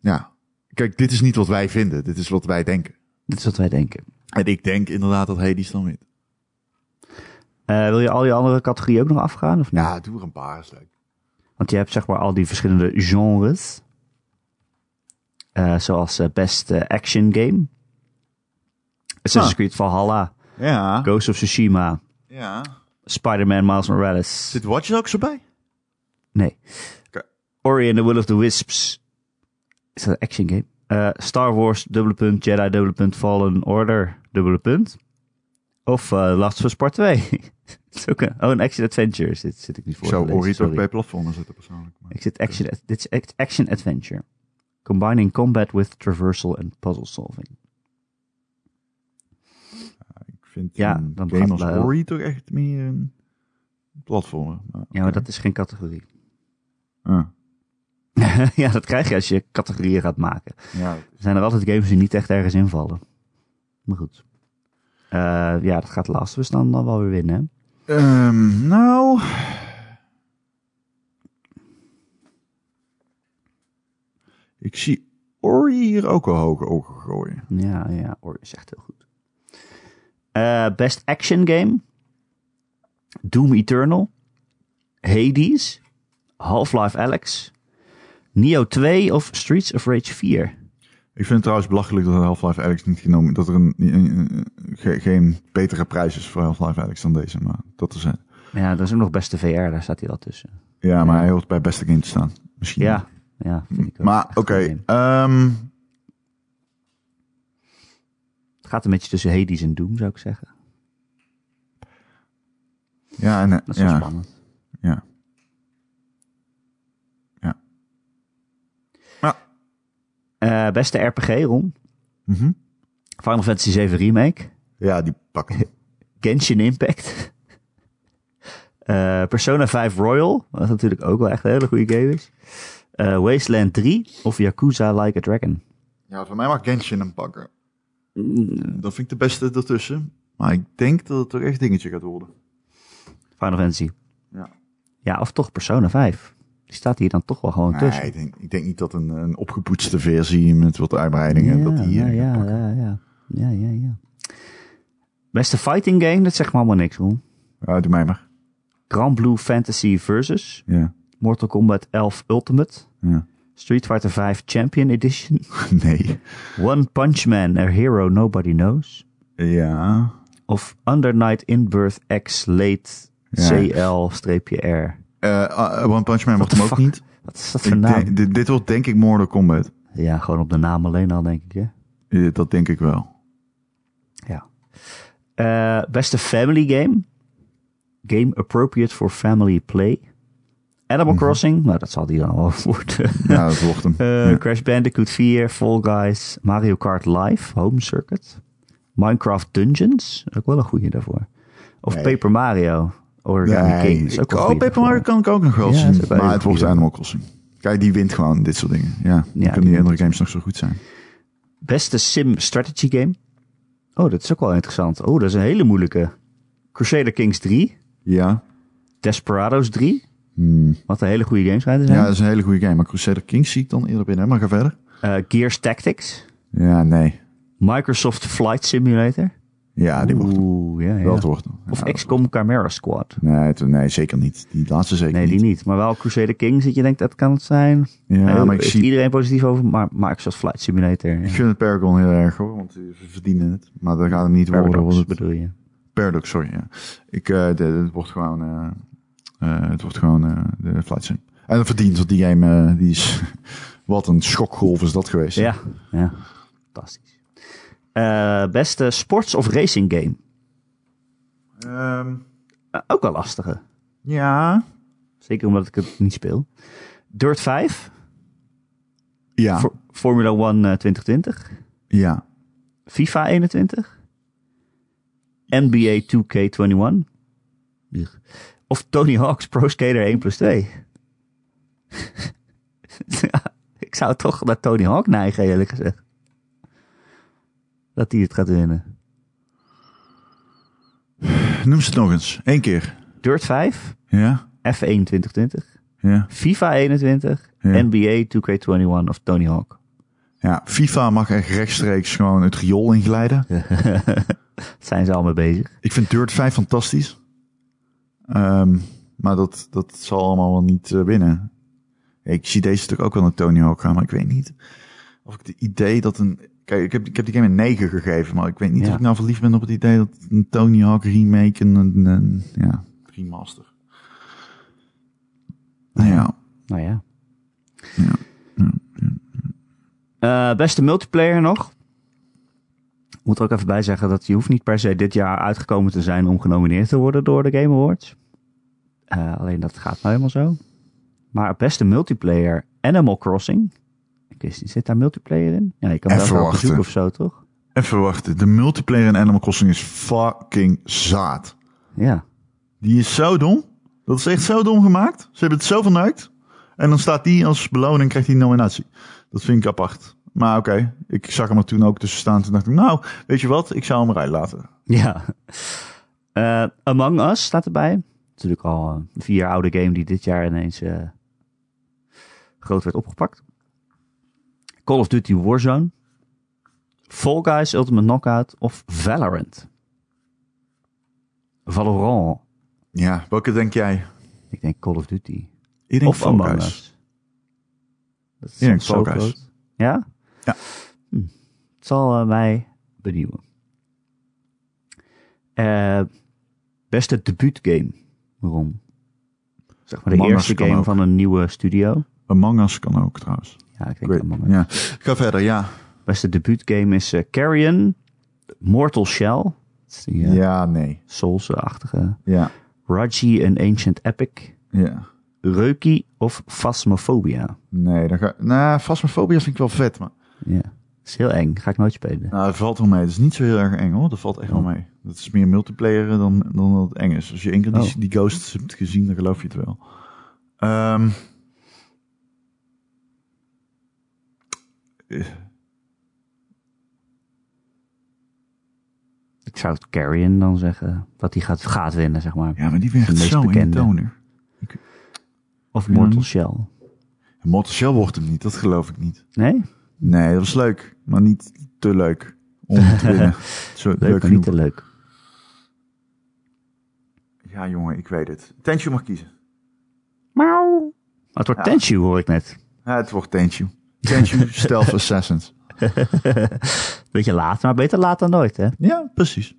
Ja. Kijk, dit is niet wat wij vinden. Dit is wat wij denken. Dit is wat wij denken. En ik denk inderdaad dat Hades dan wint. Eh, wil je al je andere categorieën ook nog afgaan of niet? Ja, doe er een paar, is leuk. Want je hebt zeg maar al die verschillende genres. Eh, zoals eh, Best eh, Action Game. Assassin's Ah. Creed Valhalla. Ja. Ghost of Tsushima. ja. Spider-Man Miles Morales. Zit Watch Dogs erbij? Nee. Ori and the Will of the Wisps. Is dat een action game? Eh, Star Wars, dubbele punt. Jedi, dubbele punt. Fallen Order, dubbele punt. Of eh Last of Us Part 2. Het <laughs> is ook een, oh, een action adventure zit, zit ik niet voor. Ik zou te lezen, Ori toch bij platformen zetten persoonlijk. Maar Ik zit action, dit is act- action adventure. Combining combat with traversal and puzzle solving. ik vind Ja, dan game gaat als. Ori toch echt meer een platformer. Maar, Ja, maar dat is geen categorie. Ah, <laughs> ja, dat krijg je als je categorieën gaat maken. ja. Er zijn er altijd games die niet echt ergens invallen. Maar goed. Eh, ja, dat gaat Last of Us dan, dan wel weer winnen. Ehm, nou... Ik zie Ori hier ook wel hoge ogen gooien. Ja, ja, Ori is echt heel goed. Eh, best Action Game. Doom Eternal. Hades. Half-Life Alex. Neo 2 of Streets of Rage 4. Ik vind het trouwens belachelijk dat Half-Life Alex niet genomen... Dat er een, een- een- ge- geen betere prijs is voor Half-Life Alex dan deze. Maar dat is het. Ja, dat is ook nog beste VR, daar staat hij wel tussen. Ja, maar hij hoort bij beste game te staan. Misschien. Ja, ja vind ik ook Maar oké. ehm, Het gaat een beetje tussen Hades en Doom, zou ik zeggen. ja, en, eh, Dat is wel ja, spannend. ja. Ja. Ja. Eh, beste RPG, Ron. Mhm. Final Fantasy 7 Remake. Ja, die pakt. <laughs> Genshin Impact. <laughs> Eh, Persona 5 Royal, wat natuurlijk ook wel echt een hele goede game is. Eh, Wasteland 3 of Yakuza Like a Dragon. Ja, voor mij mag Genshin hem pakken. Dat vind ik de beste ertussen. Maar ik denk dat het toch echt dingetje gaat worden. Final Fantasy. Ja. Ja, of toch Persona 5. Die staat hier dan toch wel gewoon Nee, tussen. ik denk, ik denk niet dat een, een opgepoetste versie met wat uitbreidingen... dat die hier ja, gaat ja, ja, ja, ja, ja, ja. Beste fighting game, dat zegt me allemaal niks, Ron. Ja, doe mij maar. Grand Blue Fantasy Versus. Ja, Mortal Kombat 11 Ultimate. ja. Street Fighter 5 Champion Edition. <laughs> Nee. One Punch Man, A Hero Nobody Knows. Ja. Of Under Night in Birth X Late Ja. CL-R. Eh, uh, One Punch Man the hem ook niet. Wat is dat voor naam? denk- dit, dit wordt denk ik Mortal Kombat. Ja, gewoon op de naam alleen al, denk ik. Hè? Dat denk ik wel. Ja. Eh, beste family game. Game appropriate for family play. Animal Crossing. Nou, dat zal die dan wel <laughs> worden. Ja, dat wordt hem. <laughs> Eh, Ja. Crash Bandicoot 4, Fall Guys, Mario Kart Live, Home Circuit. Minecraft Dungeons. Ook wel een goede daarvoor. Of Nee. Paper Mario. Origami Nee, King. Is ook ik, oh, Paper Mario kan ik ook nog wel Ja, zien. Maar het wordt. Animal Crossing. Kijk, die wint gewoon dit soort dingen. Ja, dan Ja, kunnen die andere games nog zo goed zijn. Beste sim strategy game. Oh, dat is ook wel interessant. Oh, dat is een hele moeilijke. Crusader Kings 3. Ja. Desperados 3. Hmm. Wat een hele goede games schijnen te Ja, zijn. dat is een hele goede game. Maar Crusader Kings zie ik dan eerder binnen. Maar ga verder. Eh, Gears Tactics. Ja, nee. Microsoft Flight Simulator. Ja, die wordt. Oeh, ja, ja. Dat wordt hem. Of Ja, XCOM Chimera Squad. Nee, nee, zeker niet. Die laatste zeker Nee, die niet. Maar wel Crusader Kings, dat je denkt dat kan het zijn. Ja, maar ik zie... iedereen positief over, maar Microsoft Flight Simulator. Ik vind het Paragon heel erg hoor, want ze verdienen het. Maar dat gaat hem niet worden. Paradox wordt het- bedoel je. Paradox, sorry. Ja. Ik, eh, de- het wordt gewoon, eh, eh, het wordt gewoon eh, de Flight Sim. En dat verdient, want die game, die is, <laughs> wat een schokgolf is dat geweest. Ja, ja. Fantastisch. Eh, beste sports of racing game. Eh, ook wel lastige. ja. Zeker omdat ik het niet speel. Dirt 5. Ja. For- Formula 1 eh, 2020. ja. FIFA 21. NBA 2K21. Of Tony Hawk's Pro Skater 1 plus 2. <laughs> Ja, ik zou toch naar Tony Hawk neigen, eerlijk gezegd. Dat hij het gaat winnen. Noem ze het nog eens. Eén keer. Dirt 5. Ja. F1 2020. Ja. FIFA 21. Ja. NBA 2K21 of Tony Hawk. Ja. FIFA mag echt rechtstreeks gewoon het riool inglijden. <laughs> Zijn ze al mee bezig. Ik vind Dirt 5 fantastisch. Ehm, Maar dat, dat zal allemaal wel niet eh, winnen. Ik zie deze stuk ook wel naar Tony Hawk gaan, maar ik weet niet of ik het idee dat een... Kijk, ik heb, ik heb die game een 9 gegeven, maar ik weet niet Ja. of ik nou verliefd ben op het idee dat een Tony Hawk remake en een, een ja, remaster. Nou ja, Nou ja. Ja. Eh, beste multiplayer nog. Ik moet er ook even bij zeggen dat je hoeft niet per se dit jaar uitgekomen te zijn om genomineerd te worden door de Game Awards. Eh, alleen dat gaat nou helemaal zo. Maar beste multiplayer Animal Crossing. Niet, zit daar multiplayer in? Ja, je kan Even wel wachten. zoeken of zo, toch? even wachten. De multiplayer in Animal Crossing is fucking zaad. Ja. Die is zo dom. Dat is echt zo dom gemaakt. Ze hebben het zo verneukt. En dan staat die als beloning en krijgt hij een nominatie. Dat vind ik apart. Maar oké, ik zag hem er toen ook tussen staan. Toen dacht ik, nou, weet je wat? Ik zou hem eruit laten. Ja. <laughs> Eh, Among Us staat erbij. Natuurlijk al een vier jaar oude game die dit jaar ineens eh, groot werd opgepakt. Call of Duty Warzone. Fall Guys Ultimate Knockout of Valorant. Valorant. Ja, welke denk jij? Ik denk Call of Duty. Ik denk of Fall Among Guys. Us. Dat is Ik denk Fall Guys. groot. Ja? Ja. Hm. Het zal eh, mij benieuwen. Eh, beste debuutgame. Waarom? Zeg maar de Among eerste game ook. van een nieuwe studio. Among Us kan ook trouwens. Ja, ik denk weet- Among Us. ja. Ga verder, ja. Beste debuutgame is eh, Carrion. Mortal Shell. Dat die eh, Ja, nee. Souls-achtige. Ja, Raji and Ancient Epic. ja. Reuki of Phasmophobia. Nee, dan ga... Nou, Phasmophobia vind ik wel vet, maar... Ja, dat is heel eng. Ga ik nooit spelen. Nou, het valt wel mee. Het is niet zo heel erg eng, hoor. Dat valt echt wel Oh. mee. Dat is meer multiplayer dan, dan dat het eng is. Als je één keer die, Oh. die ghosts hebt gezien, dan geloof je het wel. Ehm Ik zou het Carrion dan zeggen. Dat hij gaat, gaat winnen, zeg maar. ja, maar die werd meest zo in de bekende. toner. Of Ja. Mortal Shell. Mortal Shell wordt hem niet, dat geloof ik niet. Nee? Nee, dat was leuk, maar niet te leuk om te <laughs> winnen. Zo leuk, Leuk, maar genoeg. niet te leuk. Ja, jongen, ik weet het. Tenshu mag kiezen. Mauw. Maar het wordt Ja. Tenchu, hoor ik net. Ja, het wordt Tenshu. Tenshu Stealth Assassins. <laughs> Beetje laat, maar beter laat dan nooit, hè? Ja, precies.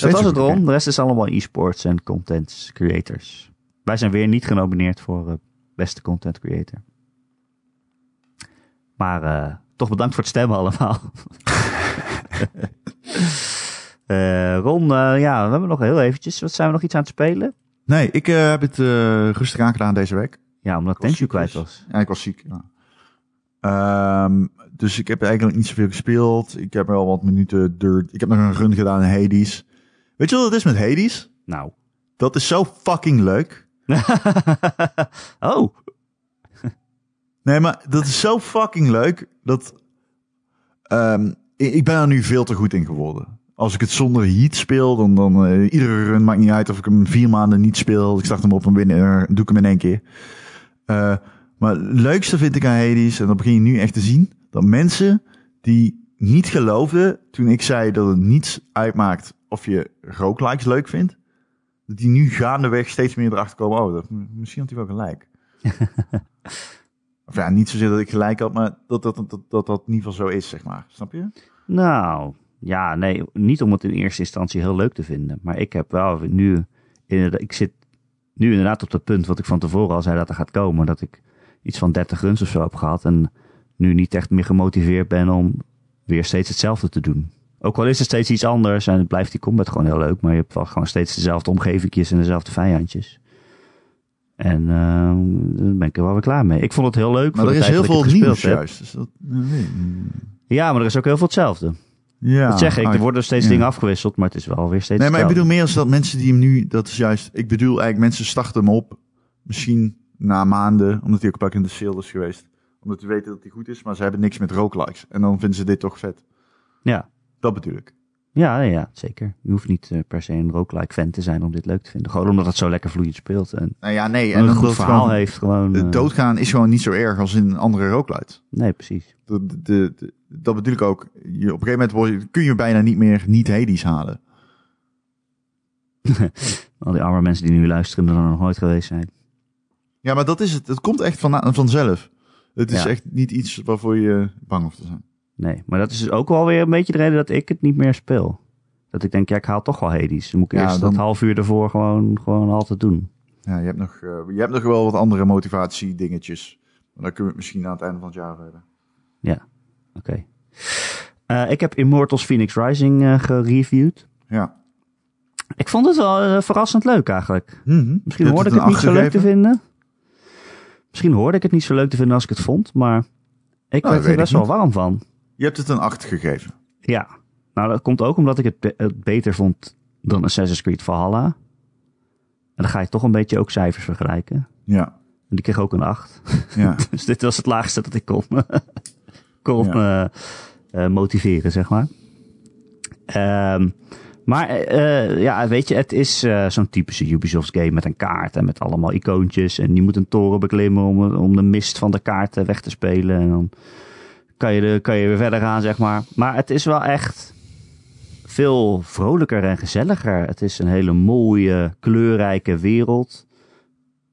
Dat was het erom. De rest is allemaal e-sports en content creators. Wij zijn weer niet genomineerd voor eh, beste content creator. Maar eh, toch bedankt voor het stemmen allemaal. <laughs> Eh, Ron, ja, we hebben nog heel eventjes. Wat zijn we nog iets aan het spelen? Nee, ik heb het rustig aangedaan deze week. Ja, omdat Tenchu ziek, kwijt dus- was. Ja, ik was ziek. Ja. Ehm, dus ik heb eigenlijk niet zoveel gespeeld. Ik heb wel wat minuten dirt. Ik heb nog een run gedaan in Hades. Weet je wat het is met Hades? Nou. Dat is zo fucking leuk. <laughs> oh, Nee, maar dat is zo fucking leuk. Dat ehm, ik, ik ben er nu veel te goed in geworden. Als ik het zonder heat speel, dan, dan eh, iedere run maakt niet uit of ik hem vier maanden niet speel. Ik start hem op en winnen, doe ik hem in één keer. Eh, maar het leukste vind ik aan Hades, en dat begin je nu echt te zien, dat mensen die niet geloofden toen ik zei dat het niets uitmaakt of je roguelikes leuk vindt, dat die nu gaandeweg steeds meer erachter komen, oh, dat, misschien had hij wel gelijk. <laughs> Of ja, niet zozeer dat ik gelijk had, maar dat dat, dat, dat, in ieder geval zo is, zeg maar. Snap je? nou. Ja, nee, niet om het in eerste instantie heel leuk te vinden. Maar ik heb wel nu, inderdaad, ik zit nu inderdaad op dat punt wat ik van tevoren al zei dat er gaat komen. Dat ik iets van 30 runs of zo heb gehad. En nu niet echt meer gemotiveerd ben om weer steeds hetzelfde te doen. Ook al is het steeds iets anders en het blijft die combat gewoon heel leuk. Maar je hebt wel gewoon steeds dezelfde omgevingjes en dezelfde vijandjes. En ehm daar ben ik er wel weer klaar mee. Ik vond het heel leuk. Maar voor er is heel veel nieuws heb. juist. Dus dat, nee. Ja, maar er is ook heel veel hetzelfde. Ja. dat zeg ik. Er worden steeds ja. dingen afgewisseld, maar het is wel weer steeds Nee, maar ik bedoel meer als dat mensen die hem nu, dat is juist, ik bedoel eigenlijk mensen starten hem op, misschien na maanden, omdat hij ook pak in de sale is geweest. Omdat ze weten dat hij goed is, maar ze hebben niks met roguelikes. En dan vinden ze dit toch vet. Ja. Dat bedoel ik. Ja, ja, zeker. Je hoeft niet eh, per se een roguelike fan te zijn om dit leuk te vinden. Gewoon omdat het zo lekker vloeiend speelt. En, Nou ja, nee. en En een goed verhaal gewoon, heeft. Gewoon, eh, doodgaan is gewoon niet zo erg als in andere roguelites. Nee, precies. De, de, de- de- dat bedoel ik ook. Je, op een gegeven moment word kun je bijna niet meer niet Hades halen. <laughs> Al die arme mensen die nu luisteren en er nog nooit geweest zijn. Ja, maar dat is het. Het komt echt van, vanzelf. Het is Ja. echt niet iets waarvoor je bang hoeft te zijn. Nee, maar dat is dus ook wel weer een beetje de reden dat ik het niet meer speel. Dat ik denk, ja, ik haal toch wel Hades. Dan moet ik Ja, eerst dan- dat half uur ervoor gewoon, gewoon altijd doen. Ja, je hebt nog, eh, je hebt nog wel wat andere motivatie dingetjes. Maar daar kunnen we het misschien aan het einde van het jaar hebben. Oké. Eh, ik heb Immortals Phoenix Rising eh, gereviewd. Ja. Ik vond het wel verrassend leuk eigenlijk. Mhm. Misschien hoorde ik het niet zo leuk te vinden. Misschien hoorde ik het niet zo leuk te vinden als ik het vond, maar ik Nou, werd er best wel warm van. Je hebt het een 8 gegeven. Ja, nou dat komt ook omdat ik het, be- het beter vond dan Assassin's Creed Valhalla. En dan ga je toch een beetje ook cijfers vergelijken. Ja. En die kreeg ook een 8. Ja. <laughs> Dus dit was het laagste dat ik kon, <laughs> kon eh, eh, motiveren, zeg maar. Ehm, maar eh, ja, weet je, het is eh, zo'n typische Ubisoft game met een kaart en met allemaal icoontjes. En je moet een toren beklimmen om, om de mist van de kaart weg te spelen. En dan kan je, kan je weer verder gaan, zeg maar. Maar het is wel echt veel vrolijker en gezelliger. Het is een hele mooie, kleurrijke wereld.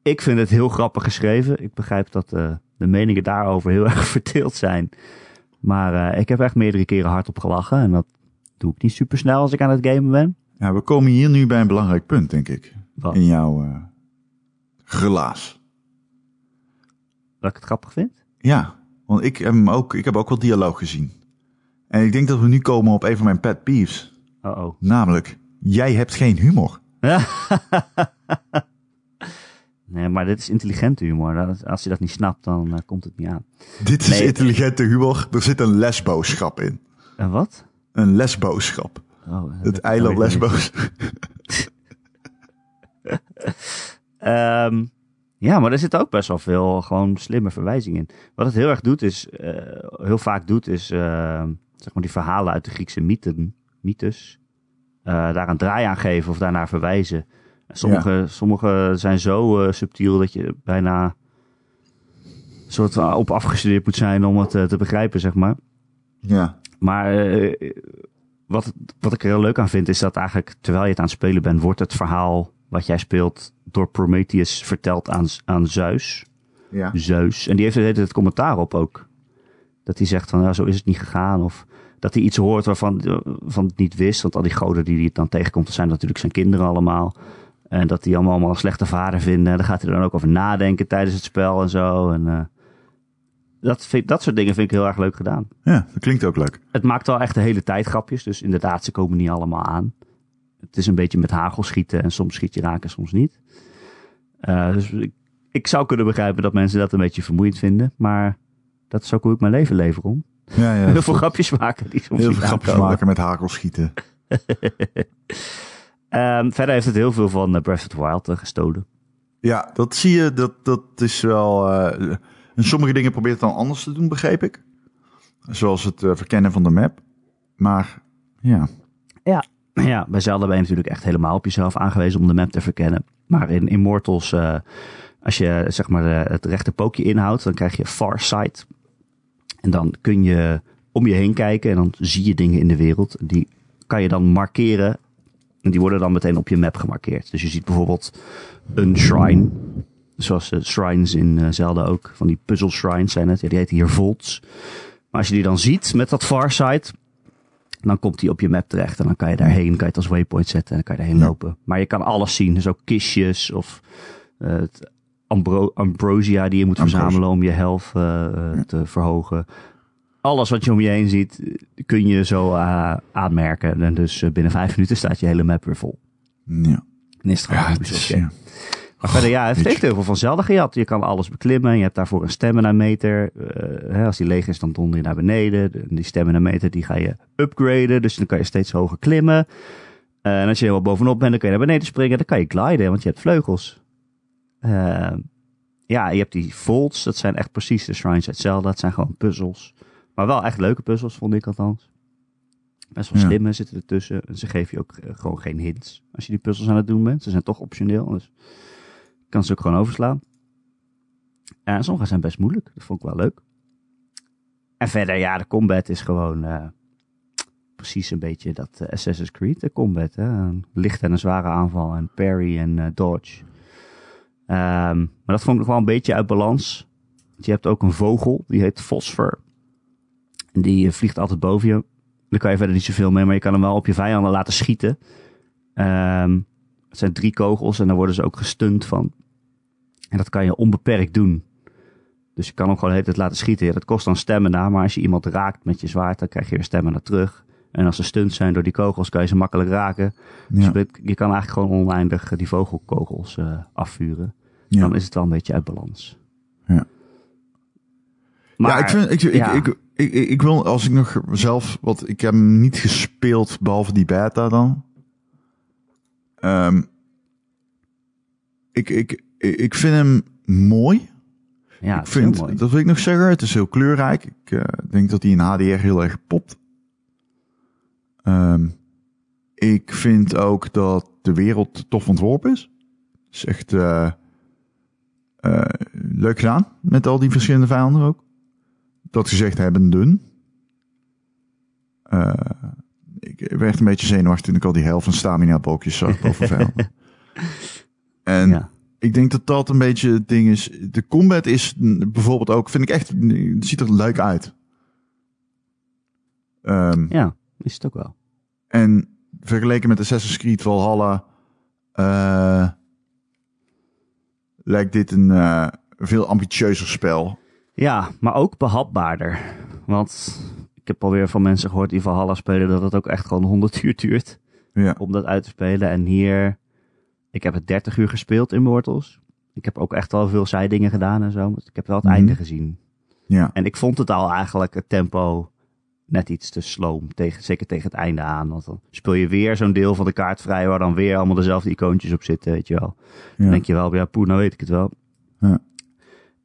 Ik vind het heel grappig geschreven. Ik begrijp dat eh, de meningen daarover heel <laughs> erg verdeeld zijn. Maar ik heb echt meerdere keren hardop gelachen. En dat doe ik niet super snel als ik aan het gamen ben. ja, we komen hier nu bij een belangrijk punt, denk ik. Wat? In jouw eh relaas. Dat ik het grappig vind. Ja, want ik heb, ook, ik heb ook wel dialoog gezien. En ik denk dat we nu komen op een van mijn pet peeves. Oh oh. Namelijk, jij hebt geen humor. <laughs> nee, maar dit is intelligente humor. Als je dat niet snapt, dan eh, komt het niet aan. Dit is Nee. intelligente humor. Er zit een lesboodschap in. En wat? Een lesboodschap. Oh, Het eiland. Lesbos. <laughs> Ehm, ja, maar er zitten ook best wel veel gewoon slimme verwijzingen in. Wat het heel erg doet is, eh, heel vaak doet is, eh, zeg maar die verhalen uit de Griekse mythen, mythes, eh, daar een draai aan geven of daarnaar verwijzen. En sommige, sommige zijn zo subtiel dat je bijna soort op afgestudeerd moet zijn om het te begrijpen, zeg maar. Ja. Maar eh, wat, wat ik er heel leuk aan vind, is dat eigenlijk terwijl je het aan het spelen bent, wordt het verhaal wat jij speelt door Prometheus verteld aan, aan Zeus. Ja. Zeus. En die heeft er tijd het commentaar op ook. Dat hij zegt van, ja, zo is het niet gegaan. Of dat hij iets hoort waarvan eh, van het niet wist. Want al die goden die hij dan tegenkomt, dat zijn natuurlijk zijn kinderen allemaal. En dat die allemaal, allemaal een slechte vader vinden. En daar gaat hij dan ook over nadenken tijdens het spel en zo. En eh, dat, vind, dat soort dingen vind ik heel erg leuk gedaan. ja, dat klinkt ook leuk. Het maakt wel echt de hele tijd grapjes. Dus inderdaad, ze komen niet allemaal aan. Het is een beetje met hagel schieten. En soms schiet je raken, soms niet. Eh, dus ik, ik zou kunnen begrijpen dat mensen dat een beetje vermoeiend vinden. Maar dat is ook hoe ik mijn leven lever om. Ja, ja. <laughs> Heel veel grapjes maken die soms Heel veel grapjes aankomen. maken met hakelschieten. <laughs> Ehm, verder heeft het heel veel van eh, Breath of the Wild eh, gestolen. Ja, dat zie je. Dat, dat is wel... en sommige dingen probeert het dan anders te doen, begreep ik. Zoals het eh, verkennen van de map. Maar ja, Ja, bij Zelda ben je natuurlijk echt helemaal op jezelf aangewezen om de map te verkennen. Maar in Immortals, eh, als je zeg maar de- het rechte pookje inhoudt, dan krijg je Far Sight. En dan kun je om je heen kijken en dan zie je dingen in de wereld. Die kan je dan markeren en die worden dan meteen op je map gemarkeerd. Dus je ziet bijvoorbeeld een shrine, zoals de shrines in eh, Zelda ook, van die puzzle shrines zijn het. Ja, die heten hier vaults. Maar als je die dan ziet met dat Far Sight, dan komt hij op je map terecht en dan kan je daarheen, kan je het als waypoint zetten en dan kan je daarheen Ja. lopen. Maar je kan alles zien, dus ook kistjes of eh, het ambro- ambrosia die je moet Ambrosia. verzamelen om je health eh, eh, te verhogen. Alles wat je om je heen ziet, eh, kun je zo eh, aanmerken. En dus eh, binnen vijf minuten staat je hele map weer vol. ja. En is het gewoon ja, een het Ubisoft is, game. ja. Maar verder, ja, het heeft heel veel van Zelda gehad. Je kan alles beklimmen. Je hebt daarvoor een stamina meter. Eh, als die leeg is, dan donder je naar beneden. De- Die stamina meter die ga je upgraden. Dus dan kan je steeds hoger klimmen. Eh, en als je helemaal bovenop bent, dan kan je naar beneden springen. Dan kan je gliden, want je hebt vleugels. Eh, ja, je hebt die folds. Dat zijn echt precies de shrines uit Zelda. Dat zijn gewoon puzzels. Maar wel echt leuke puzzels, vond ik althans. Best wel Ja. slimme zitten ertussen. En ze geven je ook gewoon geen hints als je die puzzels aan het doen bent. Ze zijn toch optioneel, dus kan ze ook gewoon overslaan. En sommige zijn best moeilijk. Dat vond ik wel leuk. En verder, ja, de combat is gewoon... eh, precies een beetje dat eh, Assassin's Creed de combat. Hè? Een lichte en een zware aanval en parry en eh, dodge. Ehm, maar dat vond ik nog wel een beetje uit balans. Want je hebt ook een vogel, die heet Fosfor. En die eh, vliegt altijd boven je. Daar kan je verder niet zoveel mee, maar je kan hem wel op je vijanden laten schieten. Ehm, het zijn drie kogels en daar worden ze ook gestunt van. En dat kan je onbeperkt doen. Dus je kan hem gewoon de hele tijd laten schieten. Ja, dat kost dan stemmen na, maar als je iemand raakt met je zwaard, dan krijg je weer stemmen naar terug. En als ze stunt zijn door die kogels, kan je ze makkelijk raken. Dus Ja. je, je kan eigenlijk gewoon oneindig die vogelkogels eh, afvuren. Ja. Dan is het wel een beetje uit balans. Ja. ja, ik, vind, ik, ik, ja. ik, ik, ik, ik wil, als ik nog zelf, wat ik heb hem niet gespeeld, behalve die beta dan. Ehm, ik, ik, ik vind hem mooi. ja, ik vind, mooi. dat wil ik nog zeggen, het is heel kleurrijk. Ik eh, denk dat hij in HDR heel erg popt. Ehm, ik vind ook dat de wereld tof ontworpen is. Het is echt eh, eh, leuk gedaan met al die verschillende vijanden ook. Dat gezegd hebben, dun. Ik werd een beetje zenuwachtig toen ik al die helft van stamina balkjes zag boven <laughs> vijanden. En Ja. Ik denk dat dat een beetje het ding is. De combat is bijvoorbeeld ook, vind ik echt, het ziet er leuk uit. Ehm, ja, is het ook wel. En vergeleken met Assassin's Creed Valhalla, eh lijkt dit een eh, veel ambitieuzer spel. Ja, maar ook behapbaarder. Want ik heb alweer van mensen gehoord die Valhalla spelen dat het ook echt gewoon 100 uur duurt Ja, om dat uit te spelen. En hier, ik heb het 30 uur gespeeld in Mortals. Ik heb ook echt wel veel zijdingen gedaan en zo. maar Ik heb wel het Mhm. einde gezien. ja, En ik vond het al eigenlijk het tempo net iets te sloom. Tegen, zeker tegen het einde aan. Want dan speel je weer zo'n deel van de kaart vrij waar dan weer allemaal dezelfde icoontjes op zitten, weet je wel. Dan ja. denk je wel, ja poeh, nou weet ik het wel. Ja.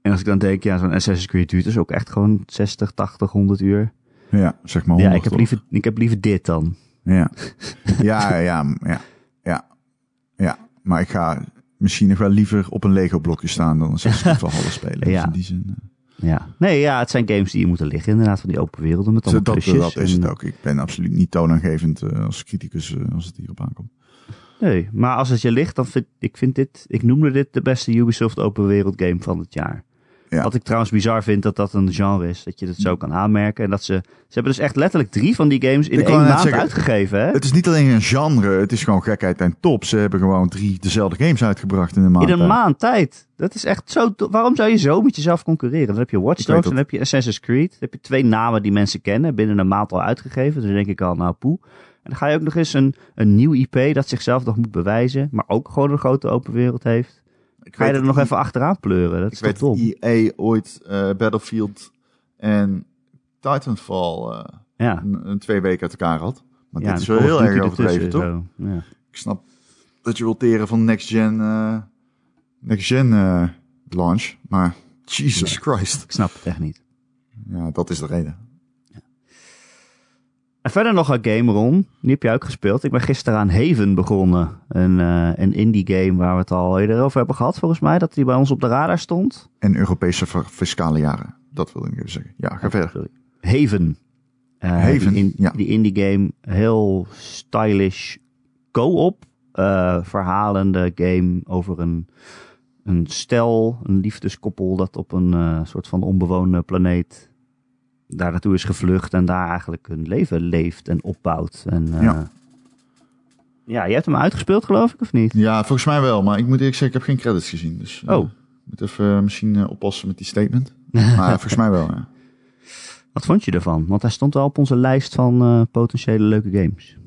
En als ik dan denk, ja, zo'n Assassin's Creed duurt dus ook echt gewoon 60, 80, 100 uur. ja zeg maar Ja, 100 ik heb, liever, ik heb liever dit dan. Ja. ja, ja, ja, ja, ja. Maar ik ga misschien nog wel liever op een Lego blokje staan dan Assassin's Creed Valhalla spelen. Dus Ja. in die zin, eh, Ja. Nee, ja, het zijn games die hier moeten liggen inderdaad, van die open werelden met allemaal dat, dat is het ook. Ik ben absoluut niet toonaangevend eh, als criticus eh, als het hierop aankomt. Nee, maar als het je ligt, dan vind ik vind dit, ik noemde dit de beste Ubisoft open wereld game van het jaar. Ja. Wat ik trouwens bizar vind dat dat een genre is, dat je het zo kan aanmerken. En dat ze, ze hebben dus echt letterlijk drie van die games in één maand zeggen, uitgegeven. Hè? Het is niet alleen een genre, het is gewoon gekheid en top. Ze hebben gewoon drie dezelfde games uitgebracht in een maand. In een tijd. maand tijd. Dat is echt zo. Waarom zou je zo met jezelf concurreren? Dan heb je Watch Dogs, dat. dan heb je Assassin's Creed. Dan heb je twee namen die mensen kennen. Binnen een maand al uitgegeven. Dus dan denk ik al, nou poe. En dan ga je ook nog eens een, een nieuw IP dat zichzelf nog moet bewijzen. Maar ook gewoon een grote open wereld heeft. Ik Ga je er nog even achteraan pleuren? Dat is weet toch dat? EA ooit eh, Battlefield en Titanfall eh, Ja. een, een twee weken uit elkaar had. Maar ja, dit is wel heel erg overdreven, toch? zo. Ja. Ik snap dat je wilt teren van next gen, eh, next gen eh, launch, maar Jesus Christ. Ik snap het echt niet. Ja, dat is de reden. En verder nog een game, Ron. Die heb je ook gespeeld. Ik ben gisteren aan Haven begonnen. Een, eh, een indie game waar we het al eerder over hebben gehad, volgens mij. Dat die bij ons op de radar stond. En Europese fiscale jaren, dat wil ik even zeggen. Ja, ga verder. Sorry. Haven. Eh, Haven, die, in- ja. die indie game. Heel stylish co-op. eh, verhalende game over een, een stel, een liefdeskoppel dat op een soort van onbewoonde planeet daar naartoe is gevlucht en daar eigenlijk een leven leeft en opbouwt. En, eh, Ja. ja, je hebt hem uitgespeeld geloof ik, of niet? Ja, volgens mij wel, maar ik moet eerlijk zeggen, ik heb geen credits gezien. Dus eh, Oh. ik moet even eh, misschien oppassen met die statement. <laughs> Maar volgens mij wel, ja. Wat vond je ervan? Want hij stond wel op onze lijst van potentiële leuke games.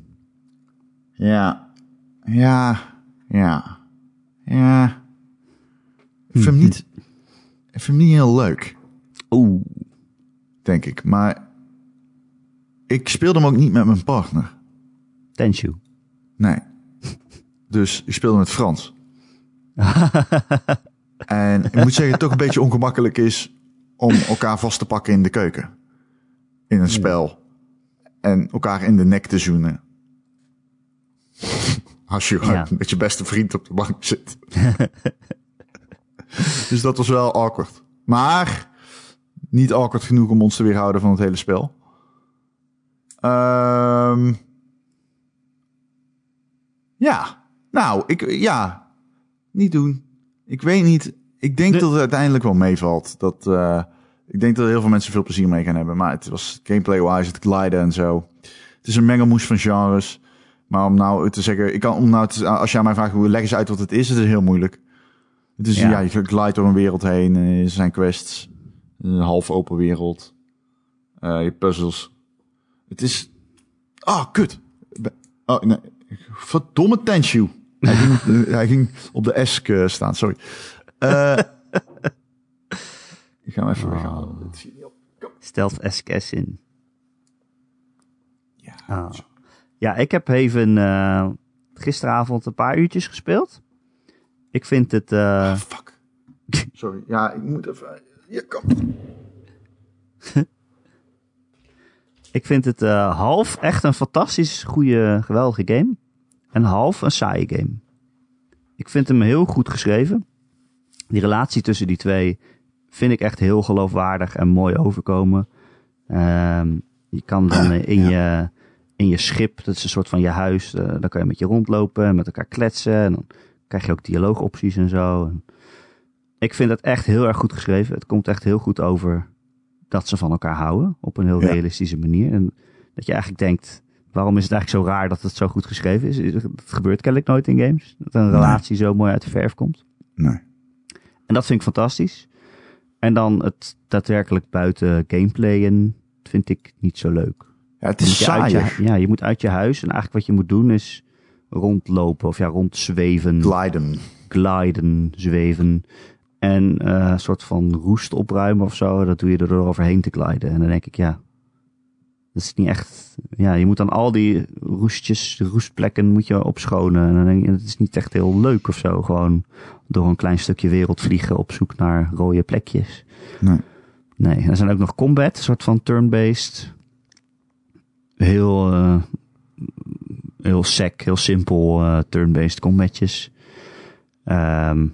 Ja. Ja. Ja. Ja. Ik vind hem <laughs> niet, ik vind hem niet heel leuk, Oeh. Denk ik. Maar ik speelde hem ook niet met mijn partner. Tenshu. Nee. Dus ik speelde met Frans. <laughs> en ik moet zeggen, het toch een beetje ongemakkelijk is om elkaar vast te pakken in de keuken. In een spel. En elkaar in de nek te zoenen. <laughs> Als je Ja. met je beste vriend op de bank zit. <laughs> dus dat was wel awkward. Maar niet awkward genoeg om ons te weerhouden van het hele spel. Ehm ja. Nou, ik, ja. Niet doen. Ik weet niet. Ik denk De- dat het uiteindelijk wel meevalt. Dat, eh, ik denk dat heel veel mensen veel plezier mee gaan hebben. Maar het was gameplay-wise, het gliden en zo. Het is een mengelmoes van genres. Maar om nou te zeggen, ik kan, om nou te, als aan mij vraagt, hoe leg eens uit wat het is, het is heel moeilijk. Het is, Ja. ja, je glijdt door een wereld heen. en Er zijn quests. Een half open wereld. Eh, je puzzels. Het is... Ah, kut. Be- Oh, nee. Verdomme Tenshu. Hij ging, hij ging op de <laughs> esk eh, staan, sorry. Eh ik ga hem even weghalen. Stealth SKS in. Ja. Ah. Ja, ik heb even gisteravond een paar uurtjes gespeeld. Ik vind het... Ah, fuck. Sorry. Ja, ik moet even... Je kan... <laughs> Ik vind het eh, half echt een fantastisch goede, geweldige game. En half een saaie game. Ik vind hem heel goed geschreven. Die relatie tussen die twee vind ik echt heel geloofwaardig en mooi overkomen. Ehm, je kan dan in, je, in je schip, dat is een soort van je huis, eh, dan kan je met je rondlopen en met elkaar kletsen. En dan krijg je ook dialoogopties en zo. En ik vind het echt heel erg goed geschreven. Het komt echt heel goed over dat ze van elkaar houden op een heel Ja. realistische manier. En dat je eigenlijk denkt, waarom is het eigenlijk zo raar dat het zo goed geschreven is? Het gebeurt kennelijk nooit in games. Dat een relatie zo mooi uit de verf komt. Nee. En dat vind ik fantastisch. En dan het daadwerkelijk buiten gameplayen vind ik niet zo leuk. Ja, het is saai. je, ja, je moet uit je huis en eigenlijk wat je moet doen is rondlopen of ja, rondzweven, Gliden. gliden, zweven. En eh, een soort van roest opruimen of zo. Dat doe je er overheen te gliden. En dan denk ik, ja, dat is niet echt. Ja, je moet dan al die roestjes, roestplekken moet je opschonen. En dan denk je, het is niet echt heel leuk of zo. Gewoon door een klein stukje wereld vliegen op zoek naar rode plekjes. Nee. Nee, er zijn ook nog combat, een soort van turn-based. Heel, eh, heel sec, heel simpel eh, turn-based combatjes. Ehm,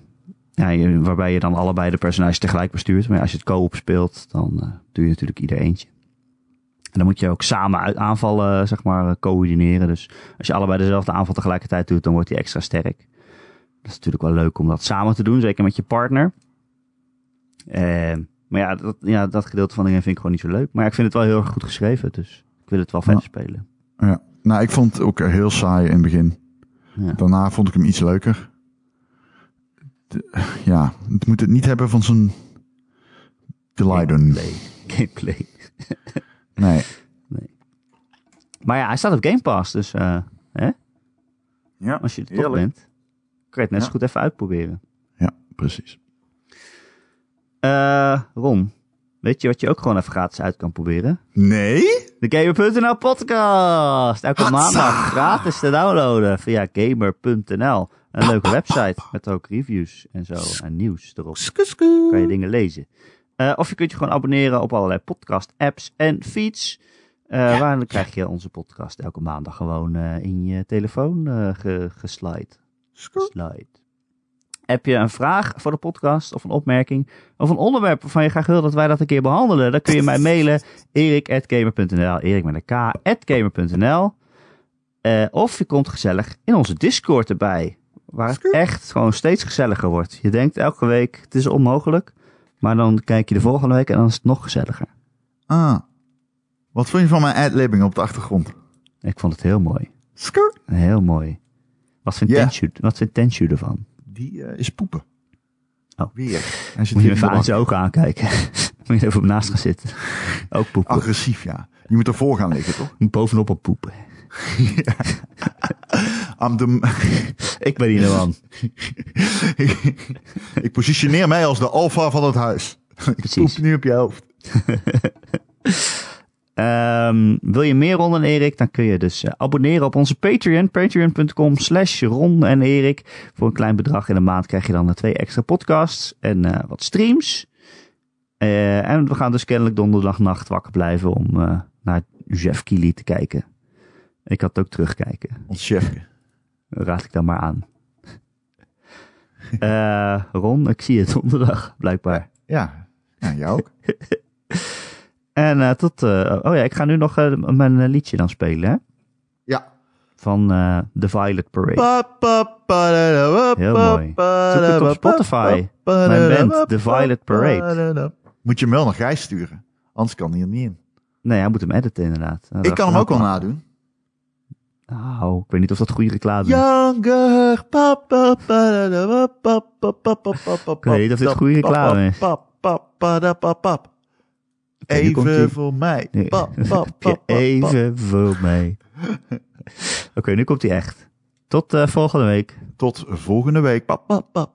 ja, waarbij je dan allebei de personages tegelijk bestuurt. Maar als je het co-op speelt, dan eh, doe je natuurlijk ieder eentje. En dan moet je ook samen uit aanvallen, zeg maar, eh, coördineren. Dus als je allebei dezelfde aanval tegelijkertijd doet, dan wordt die extra sterk. Dat is natuurlijk wel leuk om dat samen te doen, zeker met je partner. Maar ja dat, ja, dat gedeelte van de game vind ik gewoon niet zo leuk. Maar ja, ik vind het wel heel erg goed geschreven, dus ik wil het wel verder spelen. Ja. Nou, ik vond het ook heel saai in het begin. Ja. Daarna vond ik hem iets leuker. De- <laughs> ja, het moet het niet hebben van zo'n gliden. Gameplay. <laughs> Gameplay. <laughs> Nee. Maar ja, hij staat op Game Pass, dus eh, hè? Ja, als je er toch bent, kan je het net Ja. zo goed even uitproberen. Ja, precies. Eh, Ron, weet je wat je ook gewoon even gratis uit kan proberen? Nee? De Gamer.nl podcast. Elke maandag gratis te downloaden via Gamer.nl. Een leuke website met ook reviews en zo en nieuws erop. Kan je dingen lezen. Eh, of je kunt je gewoon abonneren op allerlei podcast apps en feeds. Eh waar dan krijg je onze podcast elke maandag gewoon eh, in je telefoon ge, geslide. Heb je een vraag voor de podcast of een opmerking of een onderwerp waarvan je graag wil dat wij dat een keer behandelen? Dan kun je mij mailen erik.gamer.nl erik met een k, at gamer.nl Eh, Of je komt gezellig in onze Discord erbij. Waar het echt gewoon steeds gezelliger wordt. Je denkt elke week, het is onmogelijk. Maar dan kijk je de volgende week en dan is het nog gezelliger. Ah. Wat vond je van mijn ad-libbing op de achtergrond? Ik vond het heel mooi. Skur. Heel mooi. Wat vindt Ja. Tenshu, wat vindt Tenshu ervan? Die eh, is poepen. Oh. Weer. Moet je even aan zijn ogen aankijken. <laughs> Moet je even op naast gaan zitten. Ook poepen. Agressief, ja. Je moet ervoor gaan liggen, toch? Bovenop op poepen. <laughs> <laughs> De... <laughs> Ik ben hier de man. <laughs> ik positioneer mij als de alfa van het huis. ik poep nu op je hoofd. <laughs> Ehm, wil je meer Ron en Erik, dan kun je dus eh, abonneren op onze Patreon. Patreon.com slash Ron en Erik. Voor een klein bedrag in de maand krijg je dan eh, twee extra podcasts en eh, wat streams. En we gaan dus kennelijk donderdagnacht wakker blijven om naar Jeff Keighley te kijken. Ik had het ook terugkijken. Ons chefke. Raad ik dan maar aan. <laughs> Eh, Ron, ik zie je donderdag, blijkbaar. Ja. Ja, jou ook. <laughs> En eh, tot... eh, oh ja, ik ga nu nog mijn liedje dan spelen, hè? Ja. Van The Violet Parade. Heel mooi. Zoek het op Spotify. Mijn band, The Violet pa, Parade. Moet je hem wel naar Gijs sturen. Anders kan hij er niet in. Nee, hij moet hem editen inderdaad. Nou, Ik kan hem ook wel nadoen. Nou, ik weet niet of dat goede reclame is. Younger. Pa, pa, pa, da, da, wa, pa, pa, pa, pa, pa, pa, Ik weet niet of dit goede reclame is. Pa, pa, pa, da, pa, pa. Oké, nu komt Even voor mij. Nee. Pa, pa, pa, Heb je pa, pa. even voor mij. Oké, nu komt hij echt. Tot eh, volgende week. Tot volgende week. Pa, pa, pa.